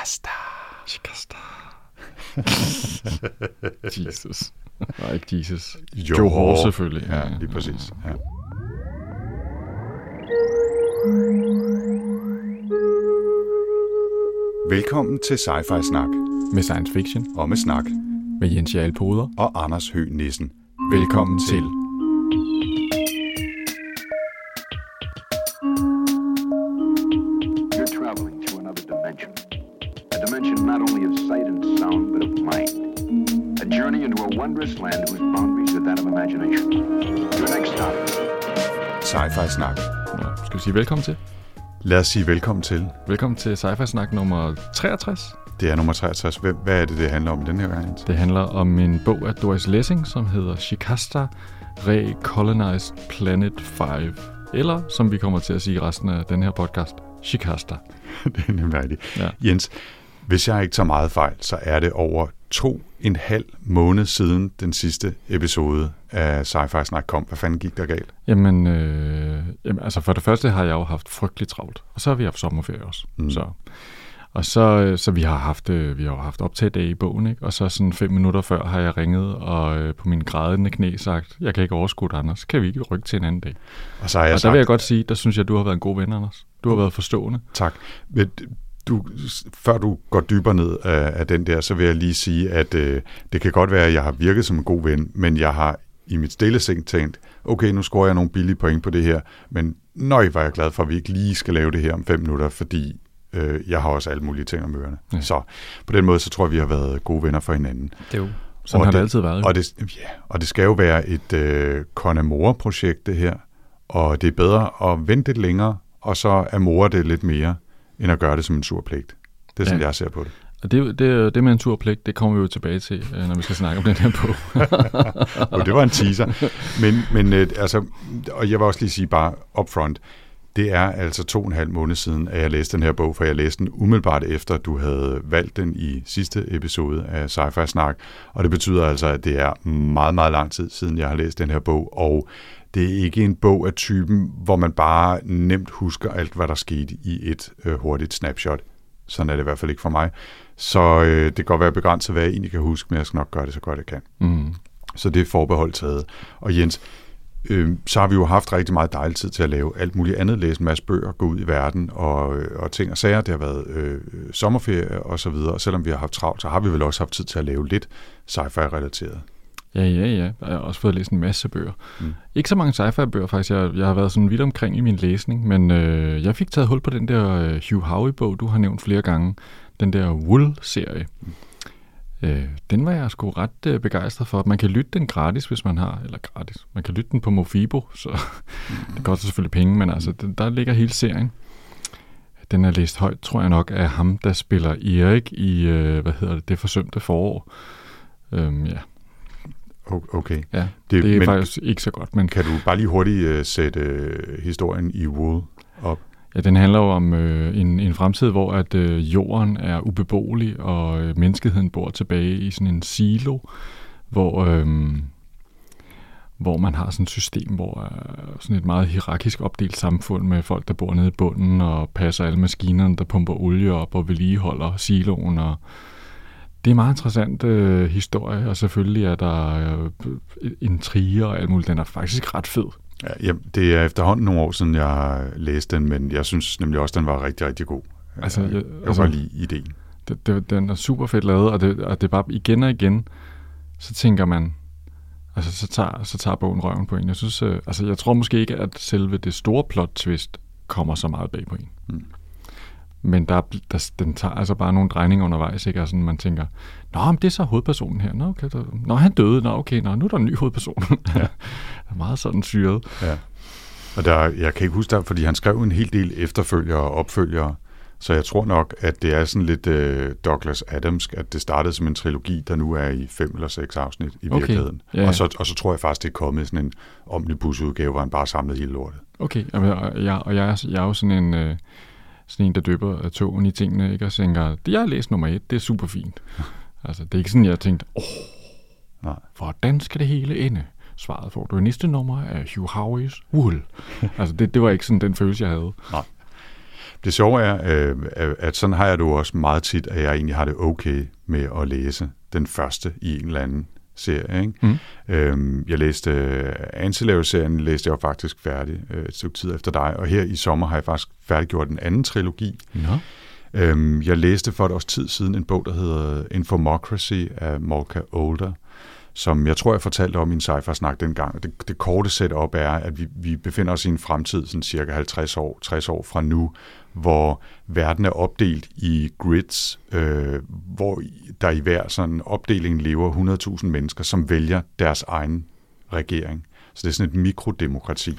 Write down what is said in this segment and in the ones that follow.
Shikasta. Shikasta. Jesus. Nej, ikke Jesus. Jo. Joe Hall selvfølgelig. Ja, lige præcis. Ja. Velkommen til Sci-Fi Snak. Med science fiction. Og med snak. Med Jens Jarl Poder. Og Anders Høgh Nissen. Velkommen til. You're Sci-Fi Snak. Ja, skal vi sige velkommen til? Lad os sige velkommen til. Velkommen til Sci-Fi Snak nummer 63. Det er nummer 63. Hvem- Hvad er det, det handler om den her gang? Det handler om en bog af Doris Lessing, som hedder Shikasta Recolonized Planet 5. Eller, som vi kommer til at sige i resten af den her podcast, Shikasta. det er nemlig rigtigt. Ja. Jens, hvis jeg ikke tager meget fejl, så er det over to en halv måned siden den sidste episode af Sci-Fi Snak kom. Hvad fanden gik der galt? Jamen, øh, jamen, altså for det første har jeg jo haft frygteligt travlt, og så har vi haft sommerferie også. Mm. Mm. Så, og så, øh, så vi har haft, øh, vi har haft optaget i bogen, ikke? og så sådan fem minutter før har jeg ringet og øh, på mine grædende knæ sagt, jeg kan ikke overskue det, Anders. Kan vi ikke rykke til en anden dag? Og så har jeg og der sagt, vil jeg godt sige, der synes jeg, du har været en god ven, Anders. Du har været forstående. tak. Men du, før du går dybere ned af, af den der, så vil jeg lige sige, at øh, det kan godt være, at jeg har virket som en god ven, men jeg har i mit stille sind tænkt, okay, nu scorer jeg nogle billige point på det her, men nøj, var jeg glad for, at vi ikke lige skal lave det her om fem minutter, fordi øh, jeg har også alle mulige ting om ørerne. Ja. Så på den måde, så tror jeg, vi har været gode venner for hinanden. Det er jo. Sådan Og har det, det- altid været. jo. Og det, ja, og det skal jo være et øh, Conamora-projekt, det her. Og det er bedre at vente lidt længere, og så amore det lidt mere, end at gøre det som en sur pligt. Det er sådan, Ja. jeg ser på det. Og det, det, det med en turpligt, det kommer vi jo tilbage til, øh, når vi skal snakke om den her bog. Og det var en teaser. Men, men øh, altså, og jeg vil også lige sige bare upfront, det er altså to og en halv måned siden, at jeg læste den her bog, for jeg læste den umiddelbart efter, at du havde valgt den i sidste episode af Sci-Fi Snak. Og det betyder altså, at det er meget, meget lang tid siden, jeg har læst den her bog, og det er ikke en bog af typen, hvor man bare nemt husker alt, hvad der skete i et øh, hurtigt snapshot. Sådan er det i hvert fald ikke for mig. Så øh, det kan godt være begrænset, hvad jeg egentlig kan huske, men jeg skal nok gøre det så godt jeg kan. Mm. Så det er forbeholdt taget. Og Jens, øh, så har vi jo haft rigtig meget dejlig tid til at lave alt muligt andet, læse en masse bøger, gå ud i verden og, øh, og ting og sager. Det har været øh, sommerferie og så videre. Og selvom vi har haft travlt, så har vi vel også haft tid til at lave lidt sci-fi-relateret. Ja, ja, ja. Jeg har også fået læst en masse bøger. Mm. Mm. Ikke så mange sci-fi-bøger faktisk. Jeg, jeg har været sådan vidt omkring i min læsning, men øh, jeg fik taget hul på den der øh, Hugh Howey-bog, du har nævnt flere gange. Den der Wool-serie. Øh, den var jeg sgu ret øh, begejstret for. Man kan lytte den gratis, hvis man har, eller gratis. Man kan lytte den på Mofibo, så det koster selvfølgelig penge, men altså, den, der ligger hele serien. Den er læst højt, tror jeg nok, af ham, der spiller Erik i, øh, hvad hedder det, det forsømte forår. Øhm, ja, Okay. ja. Det- Det, er men- faktisk ikke så godt, men Kan du bare lige hurtigt øh, sætte øh, historien i Wool op? ja, den handler jo om øh, en, en fremtid, hvor at øh, jorden er ubeboelig, og øh, menneskeheden bor tilbage i sådan en silo, hvor, øh, hvor man har sådan et system, hvor øh, sådan et meget hierarkisk opdelt samfund med folk, der bor nede i bunden og passer alle maskinerne, der pumper olie op og vedligeholder siloen. Og det er en meget interessant øh, historie, og selvfølgelig er der øh, intriger og alt muligt. Den er faktisk ret fed. Ja, ja, det er efterhånden nogle år siden, jeg læste den, men jeg synes nemlig også, den var rigtig, rigtig god. Altså, jeg, jeg- altså- kan lide ideen. det, det, den er super fedt lavet, og det, og det er bare igen og igen, så tænker man, altså så tager, så tager bogen røven på en. Jeg synes, øh, altså jeg tror måske ikke, at selve det store plot twist kommer så meget bag på en. Mm. Men der, er- der, den tager altså bare nogle drejninger undervejs, ikke? Og sådan, man tænker, Nå, men det er så hovedpersonen her. Nå, okay, der, Nå han døde. Nå, okay, nå, nu er der en ny hovedperson. Ja. er meget sådan syret. Ja. Og der, jeg kan ikke huske det, fordi han skrev en hel del efterfølgere og opfølgere, så jeg tror nok, at det er sådan lidt øh, Douglas Adamsk, at det startede som en trilogi, der nu er i fem eller seks afsnit i Okay. virkeligheden. Ja. Og, så, og så tror jeg faktisk, det er kommet sådan en omnibusudgave, hvor han bare samlede hele lortet. Okay, og og jeg, og jeg, er, jeg er jo sådan en, øh, sådan en der døber togen i tingene, ikke? og tænker, det jeg har læst nummer et, det er super fint. altså, det er ikke sådan, jeg har tænkt, åh, Nej. hvordan skal det hele ende? Svaret får du i næste nummer af Hugh Howey's Wool. altså, det, det var ikke sådan den følelse, jeg havde. Det sjove er, øh, at sådan har jeg det jo også meget tit, at jeg egentlig har det okay med at læse den første i en eller anden serie. Ikke? Mm. Øhm, jeg læste uh, Ancillary-serien, læste jeg jo faktisk færdig uh, et stykke tid efter dig, og her i sommer har jeg faktisk færdiggjort den anden trilogi. Nå. Øhm, jeg læste for et års tid siden en bog, der hedder Infomocracy af Molka Older, som jeg tror, jeg fortalte om i en sci snak dengang. Det, det korte setup er, at vi, vi befinder os i en fremtid, sådan cirka 50 år, 60 år fra nu, hvor verden er opdelt i grids, øh, hvor der i hver sådan opdeling lever 100.000 mennesker, som vælger deres egen regering. Så det er sådan et mikrodemokrati.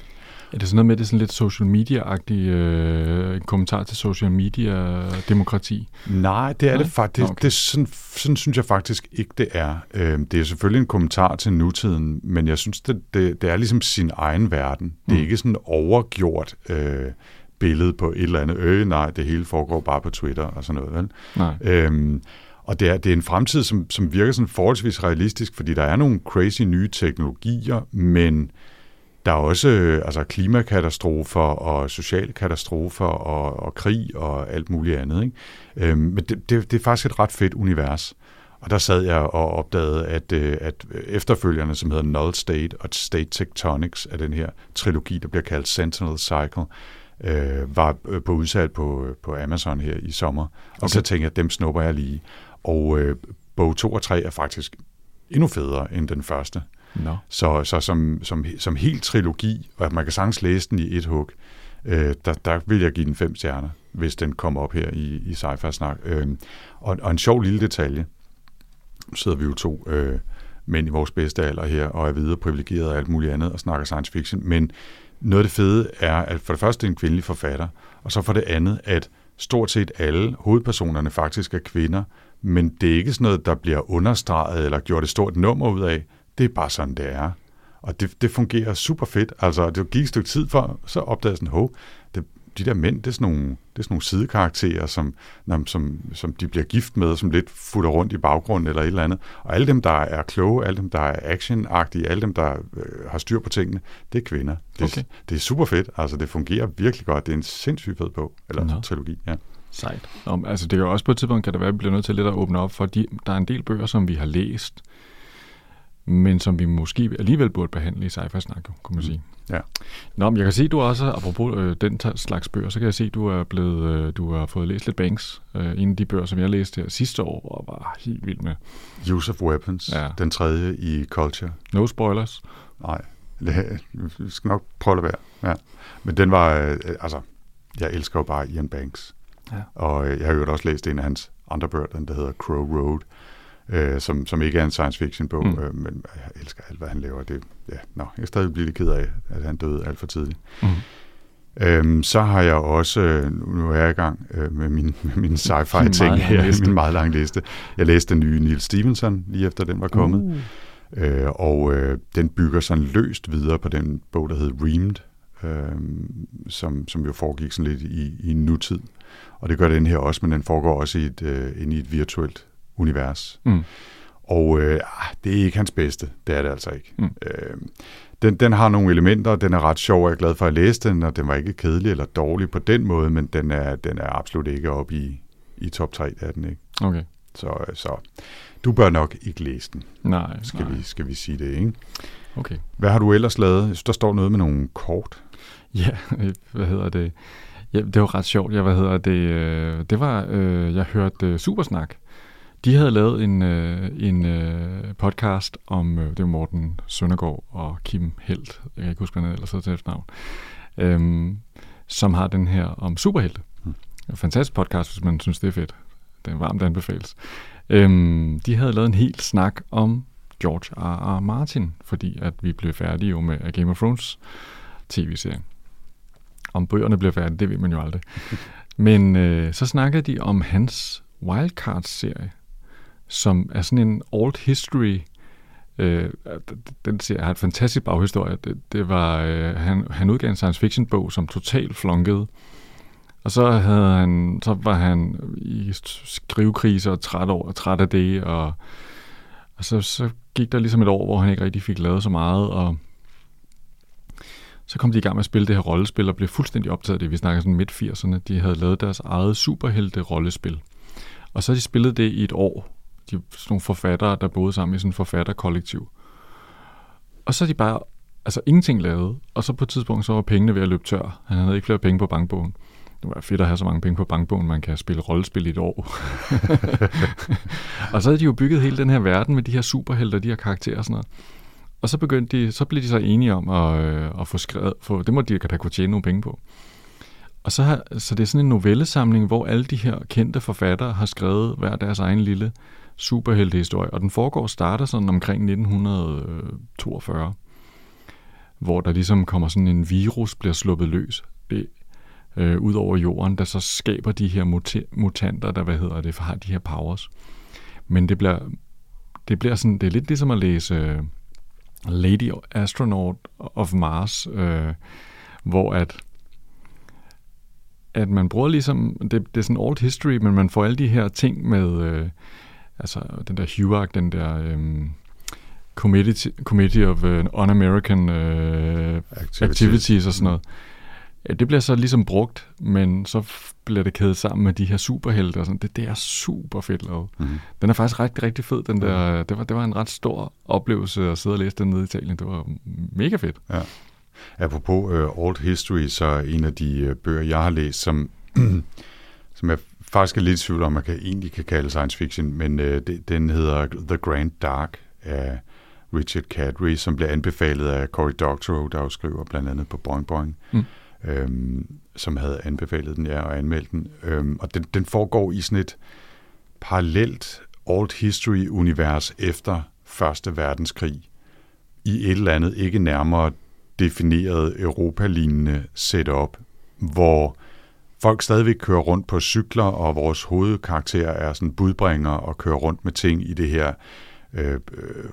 Er det sådan noget med, det er sådan lidt social media-agtig øh, en kommentar til social media-demokrati? Nej, det er Nej? det faktisk. Okay. Det, sådan, sådan synes jeg faktisk ikke, det er. Øh, det er selvfølgelig en kommentar til nutiden, men jeg synes, det, det, det er ligesom sin egen verden. Det er mm. ikke sådan overgjort øh, billede på et eller andet. Øh, nej, det hele foregår bare på Twitter og sådan noget. Vel? Nej. Øhm, og det er, det er en fremtid, som, som virker sådan forholdsvis realistisk, fordi der er nogle crazy nye teknologier, men der er også øh, altså, klimakatastrofer og sociale katastrofer og, og krig og alt muligt andet. Ikke? Øhm, men det, det, det er faktisk et ret fedt univers. Og der sad jeg og opdagede, at, øh, at efterfølgerne, som hedder Null State og State Tectonics af den her trilogi, der bliver kaldt Sentinel Cycle, øh, var øh, på udsat på, på Amazon her i sommer. Og så tænkte jeg, at dem snupper jeg lige. Og øh, bog 2 og 3 er faktisk endnu federe end den første. No. Så, så som, som, som helt trilogi, og man kan sagtens læse den i et hug, øh, der, der vil jeg give den fem stjerner, hvis den kommer op her i, i sci-fi snak. Øh, og, og en sjov lille detalje, sidder vi jo to øh, mænd i vores bedste alder her, og er videre privilegeret og alt muligt andet, og snakker science fiction, men noget af det fede er, at for det første er en kvindelig forfatter, og så for det andet, at stort set alle hovedpersonerne faktisk er kvinder, men det er ikke sådan noget, der bliver understreget eller gjort et stort nummer ud af. Det er bare sådan, det er. Og det, det fungerer super fedt. Altså, det gik et stykke tid for, så opdagede jeg sådan, hov, det, de der mænd, det er sådan nogle, det er sådan nogle sidekarakterer, som, som, som de bliver gift med, som lidt futter rundt i baggrunden eller et eller andet. Og alle dem, der er kloge, alle dem, der er actionagtige, alle dem, der øh, har styr på tingene, det er kvinder. Det, okay. det er super fedt. Altså, det fungerer virkelig godt. Det er en sindssygt fed bog, eller no. trilogi, ja. Sejt. Om, altså, det kan jo også på et tidspunkt, kan det være, at vi bliver nødt til lidt at åbne op for, de, der er en del bøger, som vi har læst, men som vi måske alligevel burde behandle i sci-fi-snak, kunne man sige. Ja. Nå, men jeg kan se, du også, apropos øh, den slags bøger, så kan jeg se, du er blevet, øh, du har fået læst lidt Banks. Øh, en af de bøger, som jeg læste her sidste år, og var helt vild med. Use of Weapons, ja. den tredje i Culture. No spoilers. Nej, vi skal nok prøve at være. Ja. Men den var, øh, altså, jeg elsker jo bare Ian Banks. Ja. Og øh, jeg har jo også læst en af hans andre bøger, den der hedder Crow Road, øh, som, som ikke er en science fiction bog, mm. øh, men jeg elsker alt, hvad han laver. Det, ja, nå, jeg er stadig blive lidt ked af, at han døde alt for tidligt. Mm. Øhm, så har jeg også, øh, nu er jeg i gang øh, med min, med min sci-fi ting her, min meget lange liste. Jeg læste den nye Neil Stevenson, lige efter den var kommet. Uh. Øh, og øh, den bygger sådan løst videre på den bog, der hed Reamed, øh, som, som jo foregik sådan lidt i, i nutid. Og det gør den her også, men den foregår også i et, øh, inde i et virtuelt univers. Mm. Og øh, det er ikke hans bedste, det er det altså ikke. Mm. Øh, den, den har nogle elementer, den er ret sjov, og jeg er glad for at læse den, og den var ikke kedelig eller dårlig på den måde, men den er, den er absolut ikke oppe i, i top 3, er den ikke. Okay. Så, så du bør nok ikke læse den. Nej, skal, nej. Vi, skal vi sige det, ikke? Okay. Hvad har du ellers lavet? Jeg synes, der står noget med nogle kort. Ja, hvad hedder det? Ja, det var ret sjovt. Jeg, hvad hedder det? øh, Det var, øh, jeg hørte øh, Supersnak. De havde lavet en, øh, en øh, podcast om, øh, det var Morten Søndergaard og Kim Helt, jeg kan ikke huske, hvad han ellers hedder til efternavn, øhm, som har den her om superhelte. Mm. En fantastisk podcast, hvis man synes, det er fedt. Den varmt anbefales. Øhm, de havde lavet en hel snak om George R. R. Martin, fordi at vi blev færdige jo med Game of Thrones tv-serien. Om bøgerne bliver færdige, det ved man jo aldrig. Men øh, så snakkede de om hans Wildcards-serie, som er sådan en old history Øh, den siger, har en fantastisk baghistorie. Det, det var, øh, han, han udgav en science fiction bog, som totalt flunkede. Og så, havde han, så var han i skrivekrise og træt, over, træt af det, og, og så, så gik der ligesom et år, hvor han ikke rigtig fik lavet så meget, og så kom de i gang med at spille det her rollespil og blev fuldstændig optaget af det. Vi snakker sådan midt-80'erne. De havde lavet deres eget superhelte-rollespil. Og så har de spillet det i et år. De sådan nogle forfattere, der boede sammen i sådan en forfatterkollektiv. Og så er de bare altså ingenting lavet. Og så på et tidspunkt, så var pengene ved at løbe tør. Han havde ikke flere penge på bankbogen. Det var fedt at have så mange penge på bankbogen, man kan spille rollespil i et år. og så havde de jo bygget hele den her verden med de her superhelte de her karakterer og sådan noget. Og så begyndte de, så blev de så enige om at, øh, at få skrevet, for det må de da kunne tjene nogle penge på. Og så, har, så det er sådan en novellesamling, hvor alle de her kendte forfattere har skrevet hver deres egen lille superheltehistorie. Og den foregår starter sådan omkring 1942, hvor der ligesom kommer sådan en virus, bliver sluppet løs. Det øh, ud over jorden, der så skaber de her mut- mutanter, der hvad hedder det, har de her powers. Men det bliver, det bliver sådan, det er lidt ligesom at læse øh, Lady Astronaut of Mars, øh, hvor at at man bruger ligesom, det, det er sådan old history, men man får alle de her ting med, øh, altså den der HUAC, den der øh, Committee, Committee of uh, Un-American uh, activities. activities og sådan noget. Ja, det bliver så ligesom brugt, men så bliver det kædet sammen med de her superhelte og sådan. Det, det er super fedt lavet. Mm-hmm. Den er faktisk rigtig, rigtig fed. Den der, mm. det, var, det var en ret stor oplevelse at sidde og læse den nede i Italien. Det var mega fedt. Ja. Apropos uh, Old History, så en af de uh, bøger, jeg har læst, som, som jeg faktisk er lidt i tvivl om, man kan, egentlig kan kalde science fiction, men uh, det, den hedder The Grand Dark af Richard Cadry, som blev anbefalet af Cory Doctorow, der jo skriver blandt andet på Boing Boing. Mm øhm, som havde anbefalet den, ja, og anmeldt den. Øhm, og den, den foregår i sådan et parallelt old history-univers efter Første Verdenskrig, i et eller andet ikke nærmere defineret Europa-lignende setup, hvor folk stadigvæk kører rundt på cykler, og vores hovedkarakter er sådan budbringer og kører rundt med ting i det her øh,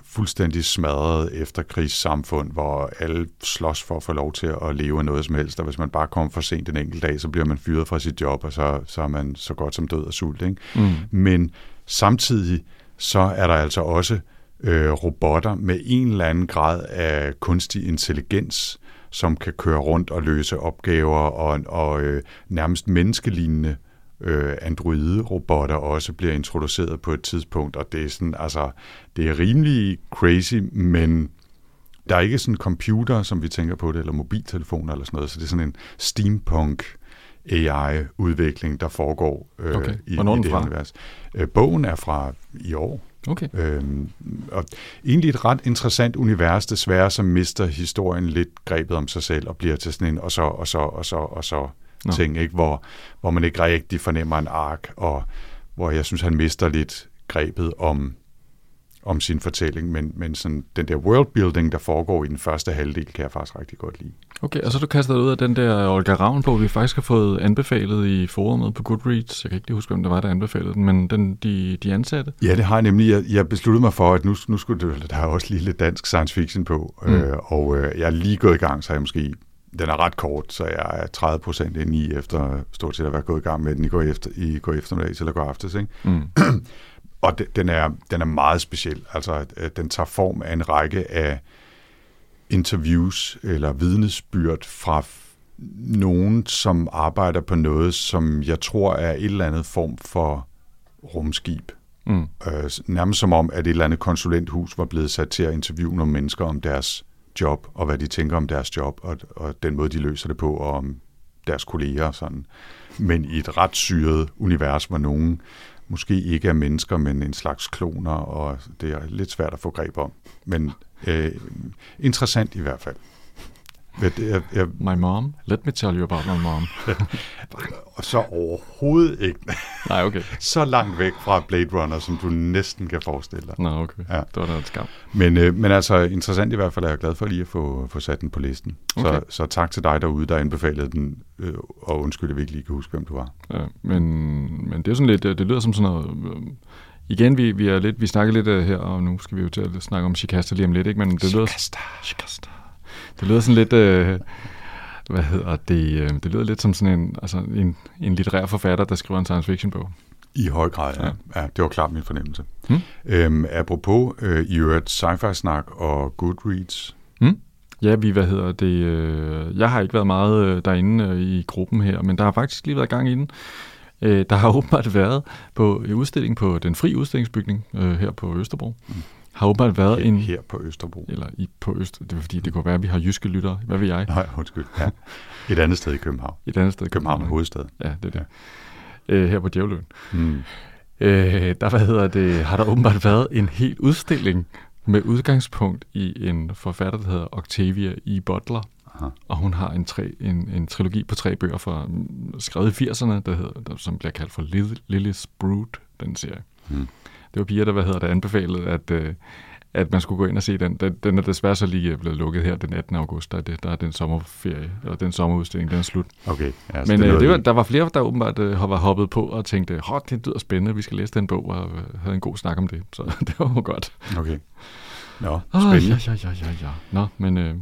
fuldstændig smadret efterkrigssamfund, hvor alle slås for at få lov til at leve af noget som helst, og hvis man bare kommer for sent en enkelt dag, så bliver man fyret fra sit job, og så, så er man så godt som død og sult. Ikke? Mm. Men samtidig så er der altså også øh, robotter med en eller anden grad af kunstig intelligens, som kan køre rundt og løse opgaver og, og øh, nærmest menneskelignende øh, androide-robotter også bliver introduceret på et tidspunkt, og det er sådan, altså, det er rimelig crazy, men der er ikke sådan en computer, som vi tænker på det, eller mobiltelefoner eller sådan noget, så det er sådan en steampunk AI-udvikling, der foregår øh, okay. i, i det fra? univers. Øh, bogen er fra i år. Okay. Øhm, og egentlig et ret interessant univers, desværre, som mister historien lidt grebet om sig selv, og bliver til sådan en, og så, og så, og så, og så, no. ting, ikke? Hvor, hvor man ikke rigtig fornemmer en ark, og hvor jeg synes, han mister lidt grebet om, om sin fortælling, men, men sådan, den der worldbuilding, der foregår i den første halvdel, kan jeg faktisk rigtig godt lide. Okay, og så du kastet ud af den der Olga Ravn på, vi faktisk har fået anbefalet i forumet på Goodreads. Jeg kan ikke huske, hvem det var, der anbefalede den, men den, de, de ansatte? Ja, det har jeg nemlig. Jeg, jeg besluttede mig for, at nu, nu skulle det, der er også lige lidt dansk science fiction på, mm. øh, og øh, jeg er lige gået i gang, så jeg måske den er ret kort, så jeg er 30 procent inde i, efter stort set at være gået i gang med den i går, efter, i går eftermiddag eller går aftes. Ikke? Mm. og de, den, er, den er meget speciel. Altså, den tager form af en række af interviews eller vidnesbyrd fra nogen, som arbejder på noget, som jeg tror er et eller andet form for rumskib. Mm. Øh, nærmest som om, at et eller andet konsulenthus var blevet sat til at interviewe nogle mennesker om deres job, og hvad de tænker om deres job, og, og den måde, de løser det på, og om deres kolleger og sådan. Men i et ret syret univers, hvor nogen måske ikke er mennesker, men en slags kloner, og det er lidt svært at få greb om. Men øh, interessant i hvert fald. Jeg, jeg, my mom? Let me tell you about my mom. og så overhovedet ikke. Nej, okay. så langt væk fra Blade Runner, som du næsten kan forestille dig. Nå, okay. Ja. Det var da et skam. Men, øh, men altså, interessant i hvert fald, er jeg glad for lige at få, få sat den på listen. Okay. Så, så tak til dig derude, der anbefalede den, øh, og undskyld, at vi ikke lige kan huske, hvem du var. Ja, men, men det er sådan lidt, det lyder som sådan noget... Øh, igen, vi, vi, er lidt, vi snakker lidt uh, her, og nu skal vi jo til at snakke om Shikasta lige om lidt, ikke? Men det lyder... Shikasta. Det lyder sådan lidt... Øh, hvad hedder det? Øh, det lyder lidt som sådan en, altså en, en litterær forfatter, der skriver en science fiction bog. I høj grad, ja. ja. det var klart min fornemmelse. Hmm? Øhm, apropos øh, i øvrigt sci-fi-snak og Goodreads. Hmm? Ja, vi, hvad hedder det, øh, jeg har ikke været meget øh, derinde øh, i gruppen her, men der har faktisk lige været gang i den. Øh, der har åbenbart været på en udstilling på den fri udstillingsbygning øh, her på Østerbro. Mm. Har åbenbart været Her, en... her på Østerbro. Eller i, på Øst... Det er fordi, det kunne være, at vi har jyske lyttere. Hvad ved jeg? Nej, undskyld. Ja. Et andet sted i København. Et andet sted. i København er hovedstad. Ja, det er det. Øh, her på Djævløen. Mm. Øh, der hvad hedder det, har der åbenbart været en helt udstilling med udgangspunkt i en forfatter, der hedder Octavia E. Butler. Aha. Og hun har en, tre, en, en trilogi på tre bøger fra, mm, skrevet i 80'erne, der hedder, der, som bliver kaldt for Lil, Lily's Brood, den serie. Mm. Det var piger, der hvad hedder det, anbefalede, at, øh, at man skulle gå ind og se den. Den, den er desværre så lige blevet lukket her den 18. august. Der er, det, der er den sommerferie, eller den sommerudstilling, den er slut. Okay. Altså, Men er øh, det var, der var flere, der åbenbart øh, var hoppet på og tænkte, Hå, det lyder spændende, vi skal læse den bog, og øh, havde en god snak om det. Så det var jo godt. Okay. Nå, spændende. ja, ja, ja, ja, ja. Nå, men øh,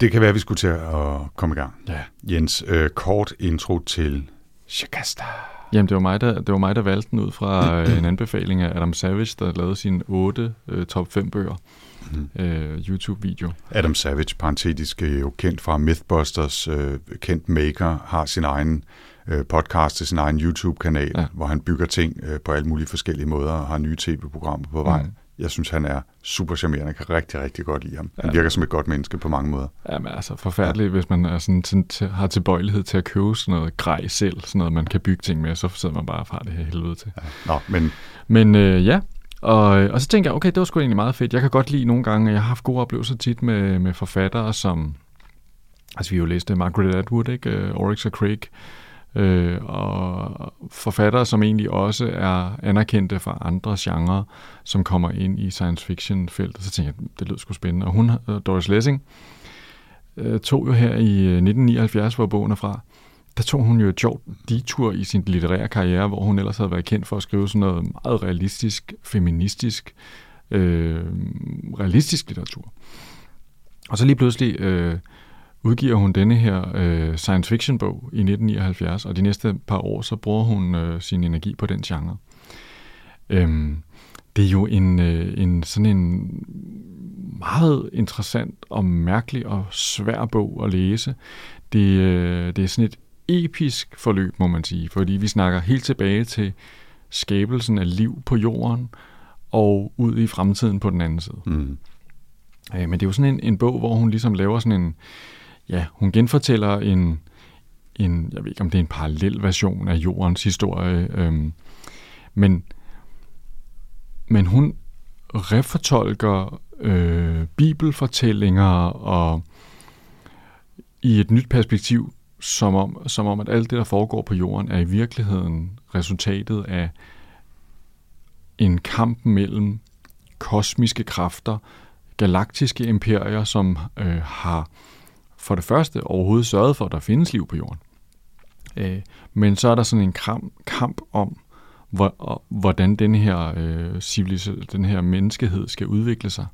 Det kan være, at vi skulle til at komme i gang. ja. Jens, øh, kort intro til Shakasta. Jamen, det var, mig, der, det var mig, der valgte den ud fra øh, en anbefaling af Adam Savage, der lavede sine otte øh, top 5 bøger. Øh, YouTube-video. Adam Savage, parentetisk øh, jo kendt fra Mythbusters, øh, kendt maker, har sin egen øh, podcast til sin egen YouTube-kanal, Ja. hvor han bygger ting øh, på alle mulige forskellige måder og har nye tv-programmer på vej. Mm. Jeg synes, han er super charmerende. Jeg kan rigtig, rigtig godt lide ham. Han Ja. virker som et godt menneske på mange måder. Jamen altså forfærdeligt, ja. hvis man er sådan, til, til, har tilbøjelighed til at købe sådan noget grej selv, sådan noget, man kan bygge ting med, så sidder man bare fra det her helvede til. Ja. Nå, men Men øh, ja, og, og så tænker jeg, okay, det var sgu egentlig meget fedt. Jeg kan godt lide nogle gange, jeg har haft gode oplevelser tit med, med forfattere, som, altså vi har jo læst øh, Margaret Atwood, ikke? Øh, Oryx og Craig, øh, og forfattere, som egentlig også er anerkendte fra andre genrer, som kommer ind i science fiction-feltet. Så tænkte jeg, det lød sgu spændende. Og hun, øh, Doris Lessing, øh, tog jo her i øh, 1979, hvor bogen er fra, der tog hun jo et sjovt detur i sin litterære karriere, hvor hun ellers havde været kendt for at skrive sådan noget meget realistisk, feministisk, øh, realistisk litteratur. Og så lige pludselig øh, udgiver hun denne her øh, science fiction bog i 1979, og de næste par år, så bruger hun øh, sin energi på den genre. Øhm, det er jo en, øh, en sådan en meget interessant og mærkelig og svær bog at læse. Det, øh, det er sådan et episk forløb, må man sige, fordi vi snakker helt tilbage til skabelsen af liv på jorden og ud i fremtiden på den anden side. mm, Øh, men det er jo sådan en, en bog, hvor hun ligesom laver sådan en, ja, hun genfortæller en, en, jeg ved ikke om det er en parallel version af jordens historie, øhm, men, men hun refortolker øh, bibelfortællinger og i et nyt perspektiv, som om, som om at alt det, der foregår på jorden, er i virkeligheden resultatet af en kamp mellem kosmiske kræfter, galaktiske imperier, som øh, har for det første overhovedet sørget for, at der findes liv på jorden. Øh, men så er der sådan en kamp, kamp om, hvor, hvordan den her, øh, civilis- den her menneskehed skal udvikle sig.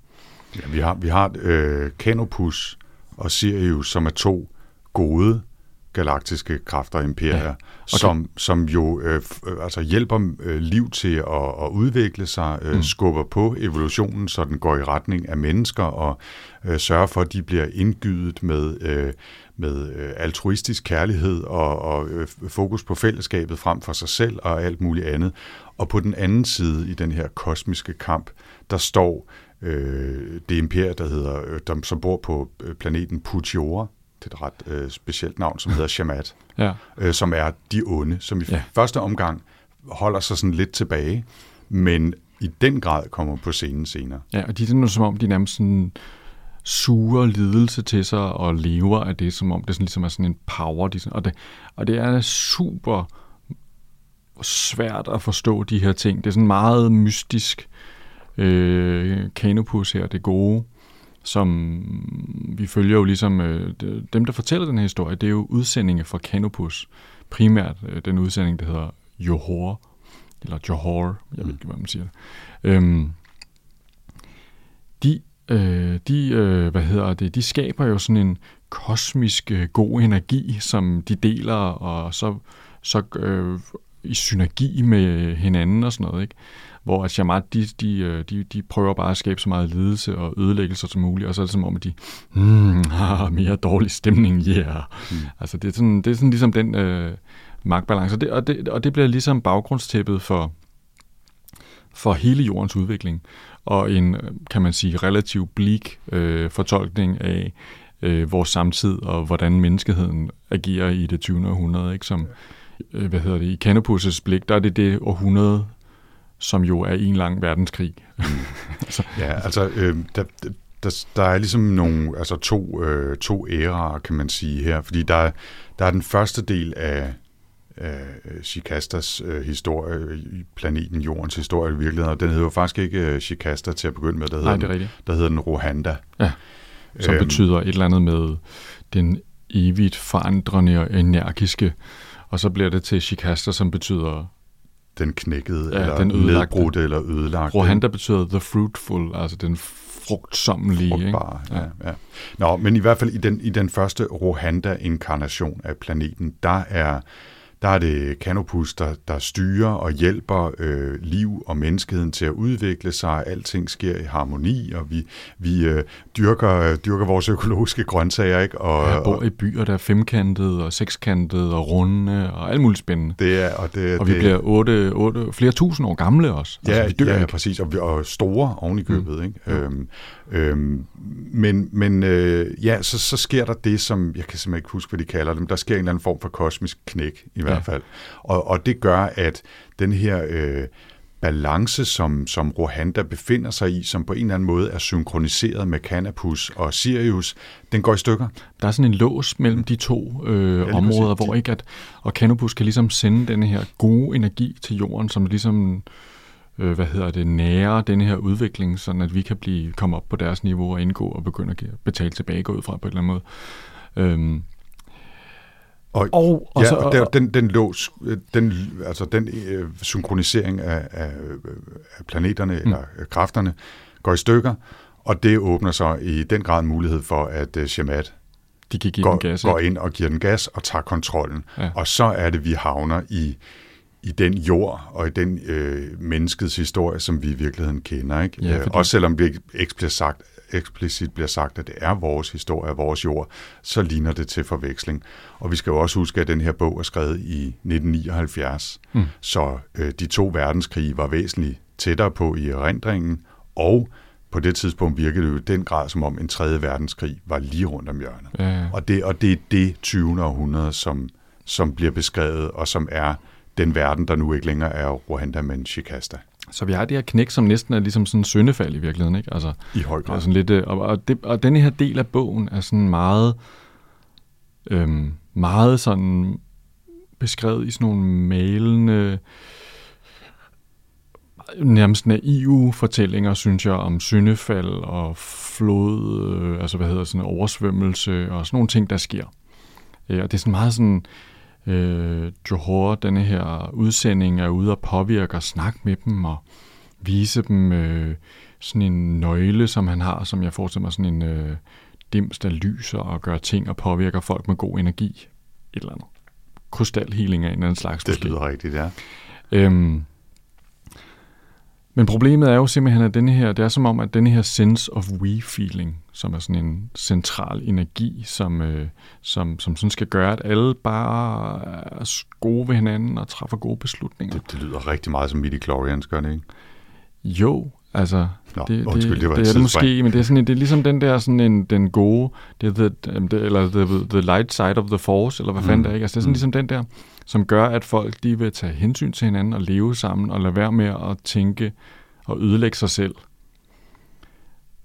ja, vi har, vi har øh, Canopus og Sirius, som er to gode galaktiske kræfter og imperier, Ja, okay. som, som jo øh, øh, altså hjælper øh, liv til at, at udvikle sig, øh, Mm. skubber på evolutionen, så den går i retning af mennesker, og øh, sørger for, at de bliver indgydet med, øh, med øh, altruistisk kærlighed og, og øh, fokus på fællesskabet frem for sig selv og alt muligt andet. Og på den anden side i den her kosmiske kamp, der står øh, det imperium, der hedder, øh, som bor på planeten Puchiora, er et ret øh, specielt navn, som hedder Shamat, Ja, øh, som er de onde, som i Ja. første omgang holder sig sådan lidt tilbage, men i den grad kommer på scenen senere. ja og de er sådan, som om, de nærmest sådan suger lidelse til sig og lever af det, som om det sådan, ligesom er sådan en power. De sådan, og, det, og det er super svært at forstå de her ting. Det er sådan meget mystisk. Øh, Canopus her, det gode, som vi følger jo ligesom, øh, de- dem der fortæller den her historie, det er jo udsendinge fra Canopus. Primært øh, den udsending, der hedder Johor, eller Johor, jeg ved ikke, hvad man siger. Øhm, de, øh, de, øh, hvad hedder det, de skaber jo sådan en kosmisk øh, god energi, som de deler, og så, så øh, i synergi med hinanden og sådan noget, ikke? Hvor at de, de, øh, de, de prøver bare at skabe så meget lidelse og ødelæggelse som muligt, og så er det som om, at de, mm, har mere dårlig stemning, yeah. Mm. Altså det er sådan, det er sådan ligesom den øh, magtbalance, og det, og, det, og det bliver ligesom baggrundstæppet for, for hele jordens udvikling, og en, kan man sige, relativt blik øh, fortolkning af øh, vores samtid, og hvordan menneskeheden agerer i det 20. århundrede, ikke? som, øh, hvad hedder det, i Canopus' blik, der er det det århundrede, som jo er en lang verdenskrig. så. Ja, altså, øh, der, der, der er ligesom nogle, altså to, øh, to æraer, kan man sige her, fordi der, der er den første del af, af Shikastas øh, historie, i planeten Jordens historie i virkeligheden, og den hedder jo faktisk ikke øh, Shikasta til at begynde med, der hedder, Nej, det den, der hedder den Rohanda. Ja, som Øhm. betyder et eller andet med den evigt forandrende og energiske, og så bliver det til Shikasta, som betyder Den knækkede, Ja, eller den ødelagte. nedbrudte, eller ødelagte. Rohanda betyder the fruitful, altså den frugtsommelige. frugtbare. Ikke? Ja. Ja. Nå, men i hvert fald i den, i den første Rohanda-inkarnation af planeten, der er, der er det Canopus, der, der styrer og hjælper øh, liv og menneskeheden til at udvikle sig. Alting sker i harmoni, og vi, vi øh, dyrker, øh, dyrker vores økologiske grøntsager. Ikke? Og, Jeg bor i byer, der er femkantede og sekskantede og runde og alt muligt spændende. det er, og det, Og vi det, bliver otte, otte, flere tusind år gamle også. Ja, altså, vi dør ja, ja, ikke. præcis, og, vi- og store oven i købet. Mm. Ikke? Øhm, øhm, men men øh, ja, så, så sker der det, som, jeg kan simpelthen ikke huske, hvad de kalder dem, der sker en eller anden form for kosmisk knæk i hvert fald. Og, og det gør, at den her øh, balance, som, som Rohanda befinder sig i, som på en eller anden måde er synkroniseret med Canopus og Sirius, den går i stykker. Der er sådan en lås mellem de to øh, lige områder, hvor ikke at, og Canopus kan ligesom sende den her gode energi til jorden, som ligesom øh, hvad hedder det, nære den her udvikling, sådan at vi kan blive komme op på deres niveau og indgå og begynde at betale tilbage gå ud fra på en eller anden måde. Øhm, Og, og, og ja, så, og der, den, den lås, øh, den, altså den øh, synkronisering af, af, af planeterne mm. eller øh, kræfterne går i stykker, og det åbner så i den grad en mulighed for, at uh, Shamat de kan give den går, gas. går ikke? ind og giver den gas og tager kontrollen. Ja. Og så er det, vi havner i, i den jord og i den øh, menneskets historie, som vi i virkeligheden kender. Ikke? Ja, Øh, fordi- Også selvom det ikke eksplicit sagt, eksplicit bliver sagt, at det er vores historie og vores jord, så ligner det til forveksling. Og vi skal jo også huske, at den her bog er skrevet i 1979, mm. så øh, de to verdenskrige var væsentligt tættere på i erindringen, og på det tidspunkt virkede det jo i den grad, som om en tredje verdenskrig var lige rundt om hjørnet. Ja. Og det, og det er det 20. århundrede, som, som bliver beskrevet, og som er den verden, der nu ikke længere er Rwanda, men Shikasta. Så vi har det her knæk, som næsten er ligesom sådan en syndefald i virkeligheden. Ikke? Altså, I høj grad. sådan lidt, øh, og, og, det, og denne her del af bogen er sådan meget, øhm, meget sådan beskrevet i sådan nogle malende, nærmest naive fortællinger, synes jeg, om syndefald og flod, øh, altså hvad hedder sådan oversvømmelse og sådan nogle ting, der sker. Øh, og det er sådan meget sådan, øh, Johor, denne her udsending, er ude og påvirke og snakke med dem og vise dem øh, sådan en nøgle, som han har, som jeg forestiller mig sådan en øh, dims, der lyser og gør ting og påvirker folk med god energi. Et eller andet. Krystalhealing af en eller anden slags. Det måske. lyder rigtigt, ja. Øhm, men problemet er jo simpelthen, at denne her, det er som om, at denne her sense of we-feeling, som er sådan en central energi, som, øh, som, som sådan skal gøre, at alle bare er gode ved hinanden og træffer gode beslutninger. Det, det lyder rigtig meget som midi-chlorians, gør det ikke? Jo, altså, Nå, det, undskyld, det var et det er det måske, men det er, sådan, det er ligesom den der sådan en, den gode, det er the, det, eller the, the light side of the force, eller hvad Mm. fanden det er, ikke? Altså, det er sådan Mm. ligesom den der, som gør, at folk de vil tage hensyn til hinanden og leve sammen, og lade være med at tænke og ødelægge sig selv.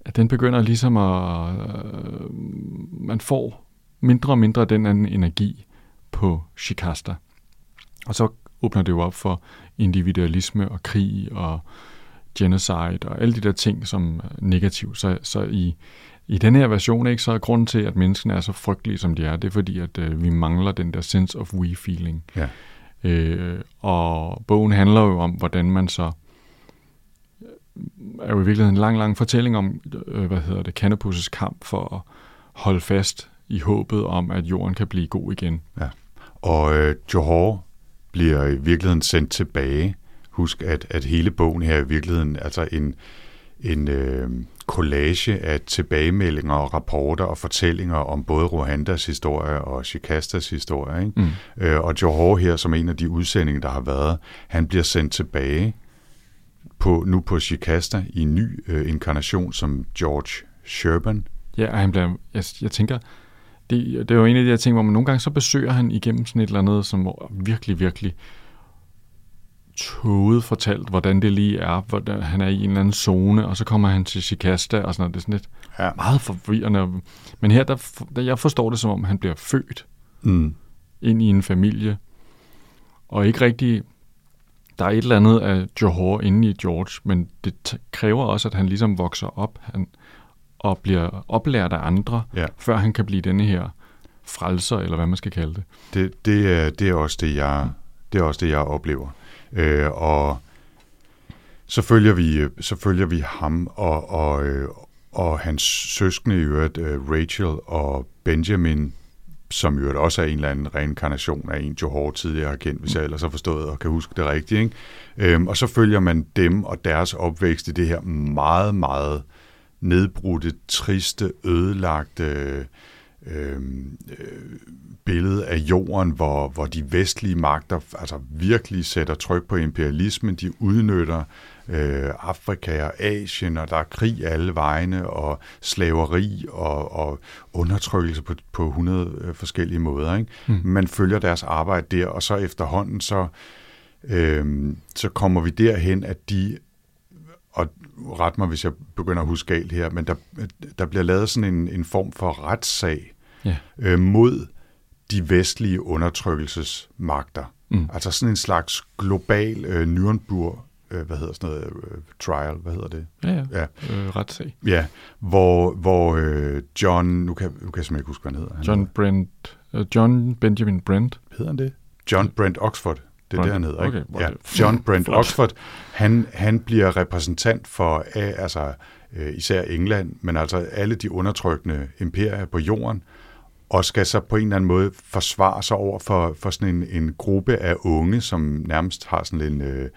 At den begynder ligesom at, øh, man får mindre og mindre af den anden energi på Shikasta. Og så åbner det jo op for individualisme og krig og genocide og alle de der ting, som er negative. Så, så i, i den her version, ikke, så er grunden til, at menneskene er så frygtelige, som de er, det er fordi, at øh, vi mangler den der sense of we-feeling. Ja. Øh, og bogen handler jo om, hvordan man så er jo i virkeligheden en lang, lang fortælling om, øh, hvad hedder det, Canopus' kamp for at holde fast i håbet om, at jorden kan blive god igen. Og øh, Johor, bliver i virkeligheden sendt tilbage. Husk, at, at hele bogen her er i virkeligheden altså en, en øh, collage af tilbagemeldinger og rapporter og fortællinger om både Rwandas historie og Shikastas historie. Ikke? Mm. Øh, og Johor her, som en af de udsendinger, der har været, han bliver sendt tilbage på, nu på Shikasta i en ny øh, inkarnation som George Sherban. Ja, han bliver, jeg, jeg tænker, det, det er jo en af de her ting, hvor man nogle gange så besøger han igennem sådan et eller andet, som virkelig, virkelig tåget fortalt, hvordan det lige er, hvordan han er i en eller anden zone, og så kommer han til Shikasta, og sådan noget. Det er sådan lidt ja. meget forvirrende. Men her, der, der, jeg forstår det som om, han bliver født mm. ind i en familie, og ikke rigtig, der er et eller andet af Johor inde i George, men det kræver også, at han ligesom vokser op han, og bliver oplært af andre, ja. før han kan blive denne her frelser, eller hvad man skal kalde det. Det, det, det, er, også det, jeg, det er også det, jeg oplever. Øh, og så følger vi, øh, så følger vi ham og, og, øh, og hans søskende i øvrigt, øh, Rachel og Benjamin, som jo også er en eller anden reinkarnation af en Johor tidligere har kendt, hvis jeg ellers har forstået og kan huske det rigtigt. Ikke? Øhm, og så følger man dem og deres opvækst i det her meget, meget nedbrudte, triste, ødelagte øh, billede af jorden, hvor, hvor de vestlige magter altså virkelig sætter tryk på imperialismen. De udnytter øh, Afrika og Asien, og der er krig alle vegne, og slaveri og, og undertrykkelse på, på 100 øh, forskellige måder. Ikke? Mm. Man følger deres arbejde der, og så efterhånden så, øh, så kommer vi derhen, at de og ret mig, hvis jeg begynder at huske galt her, men der, der bliver lavet sådan en, en form for retssag ja. øh, mod de vestlige undertrykkelsesmagter. Mm. Altså sådan en slags global øh, Nürnberg, øh, hvad hedder sådan noget, øh, trial, hvad hedder det? Ja, ja, ja. Øh, retssag. Ja, hvor, hvor øh, John, nu kan, nu kan jeg simpelthen ikke huske, hvad han hedder. Han John Brent, uh, John Benjamin Brent. Hedder han det? John Brent Oxford. Det er hedder, ikke? Okay, ja. John Brent Oxford, han, han bliver repræsentant for altså, øh, især England, men altså alle de undertrykkende imperier på jorden, og skal så på en eller anden måde forsvare sig over for, for sådan en, en gruppe af unge, som nærmest har sådan en, øh,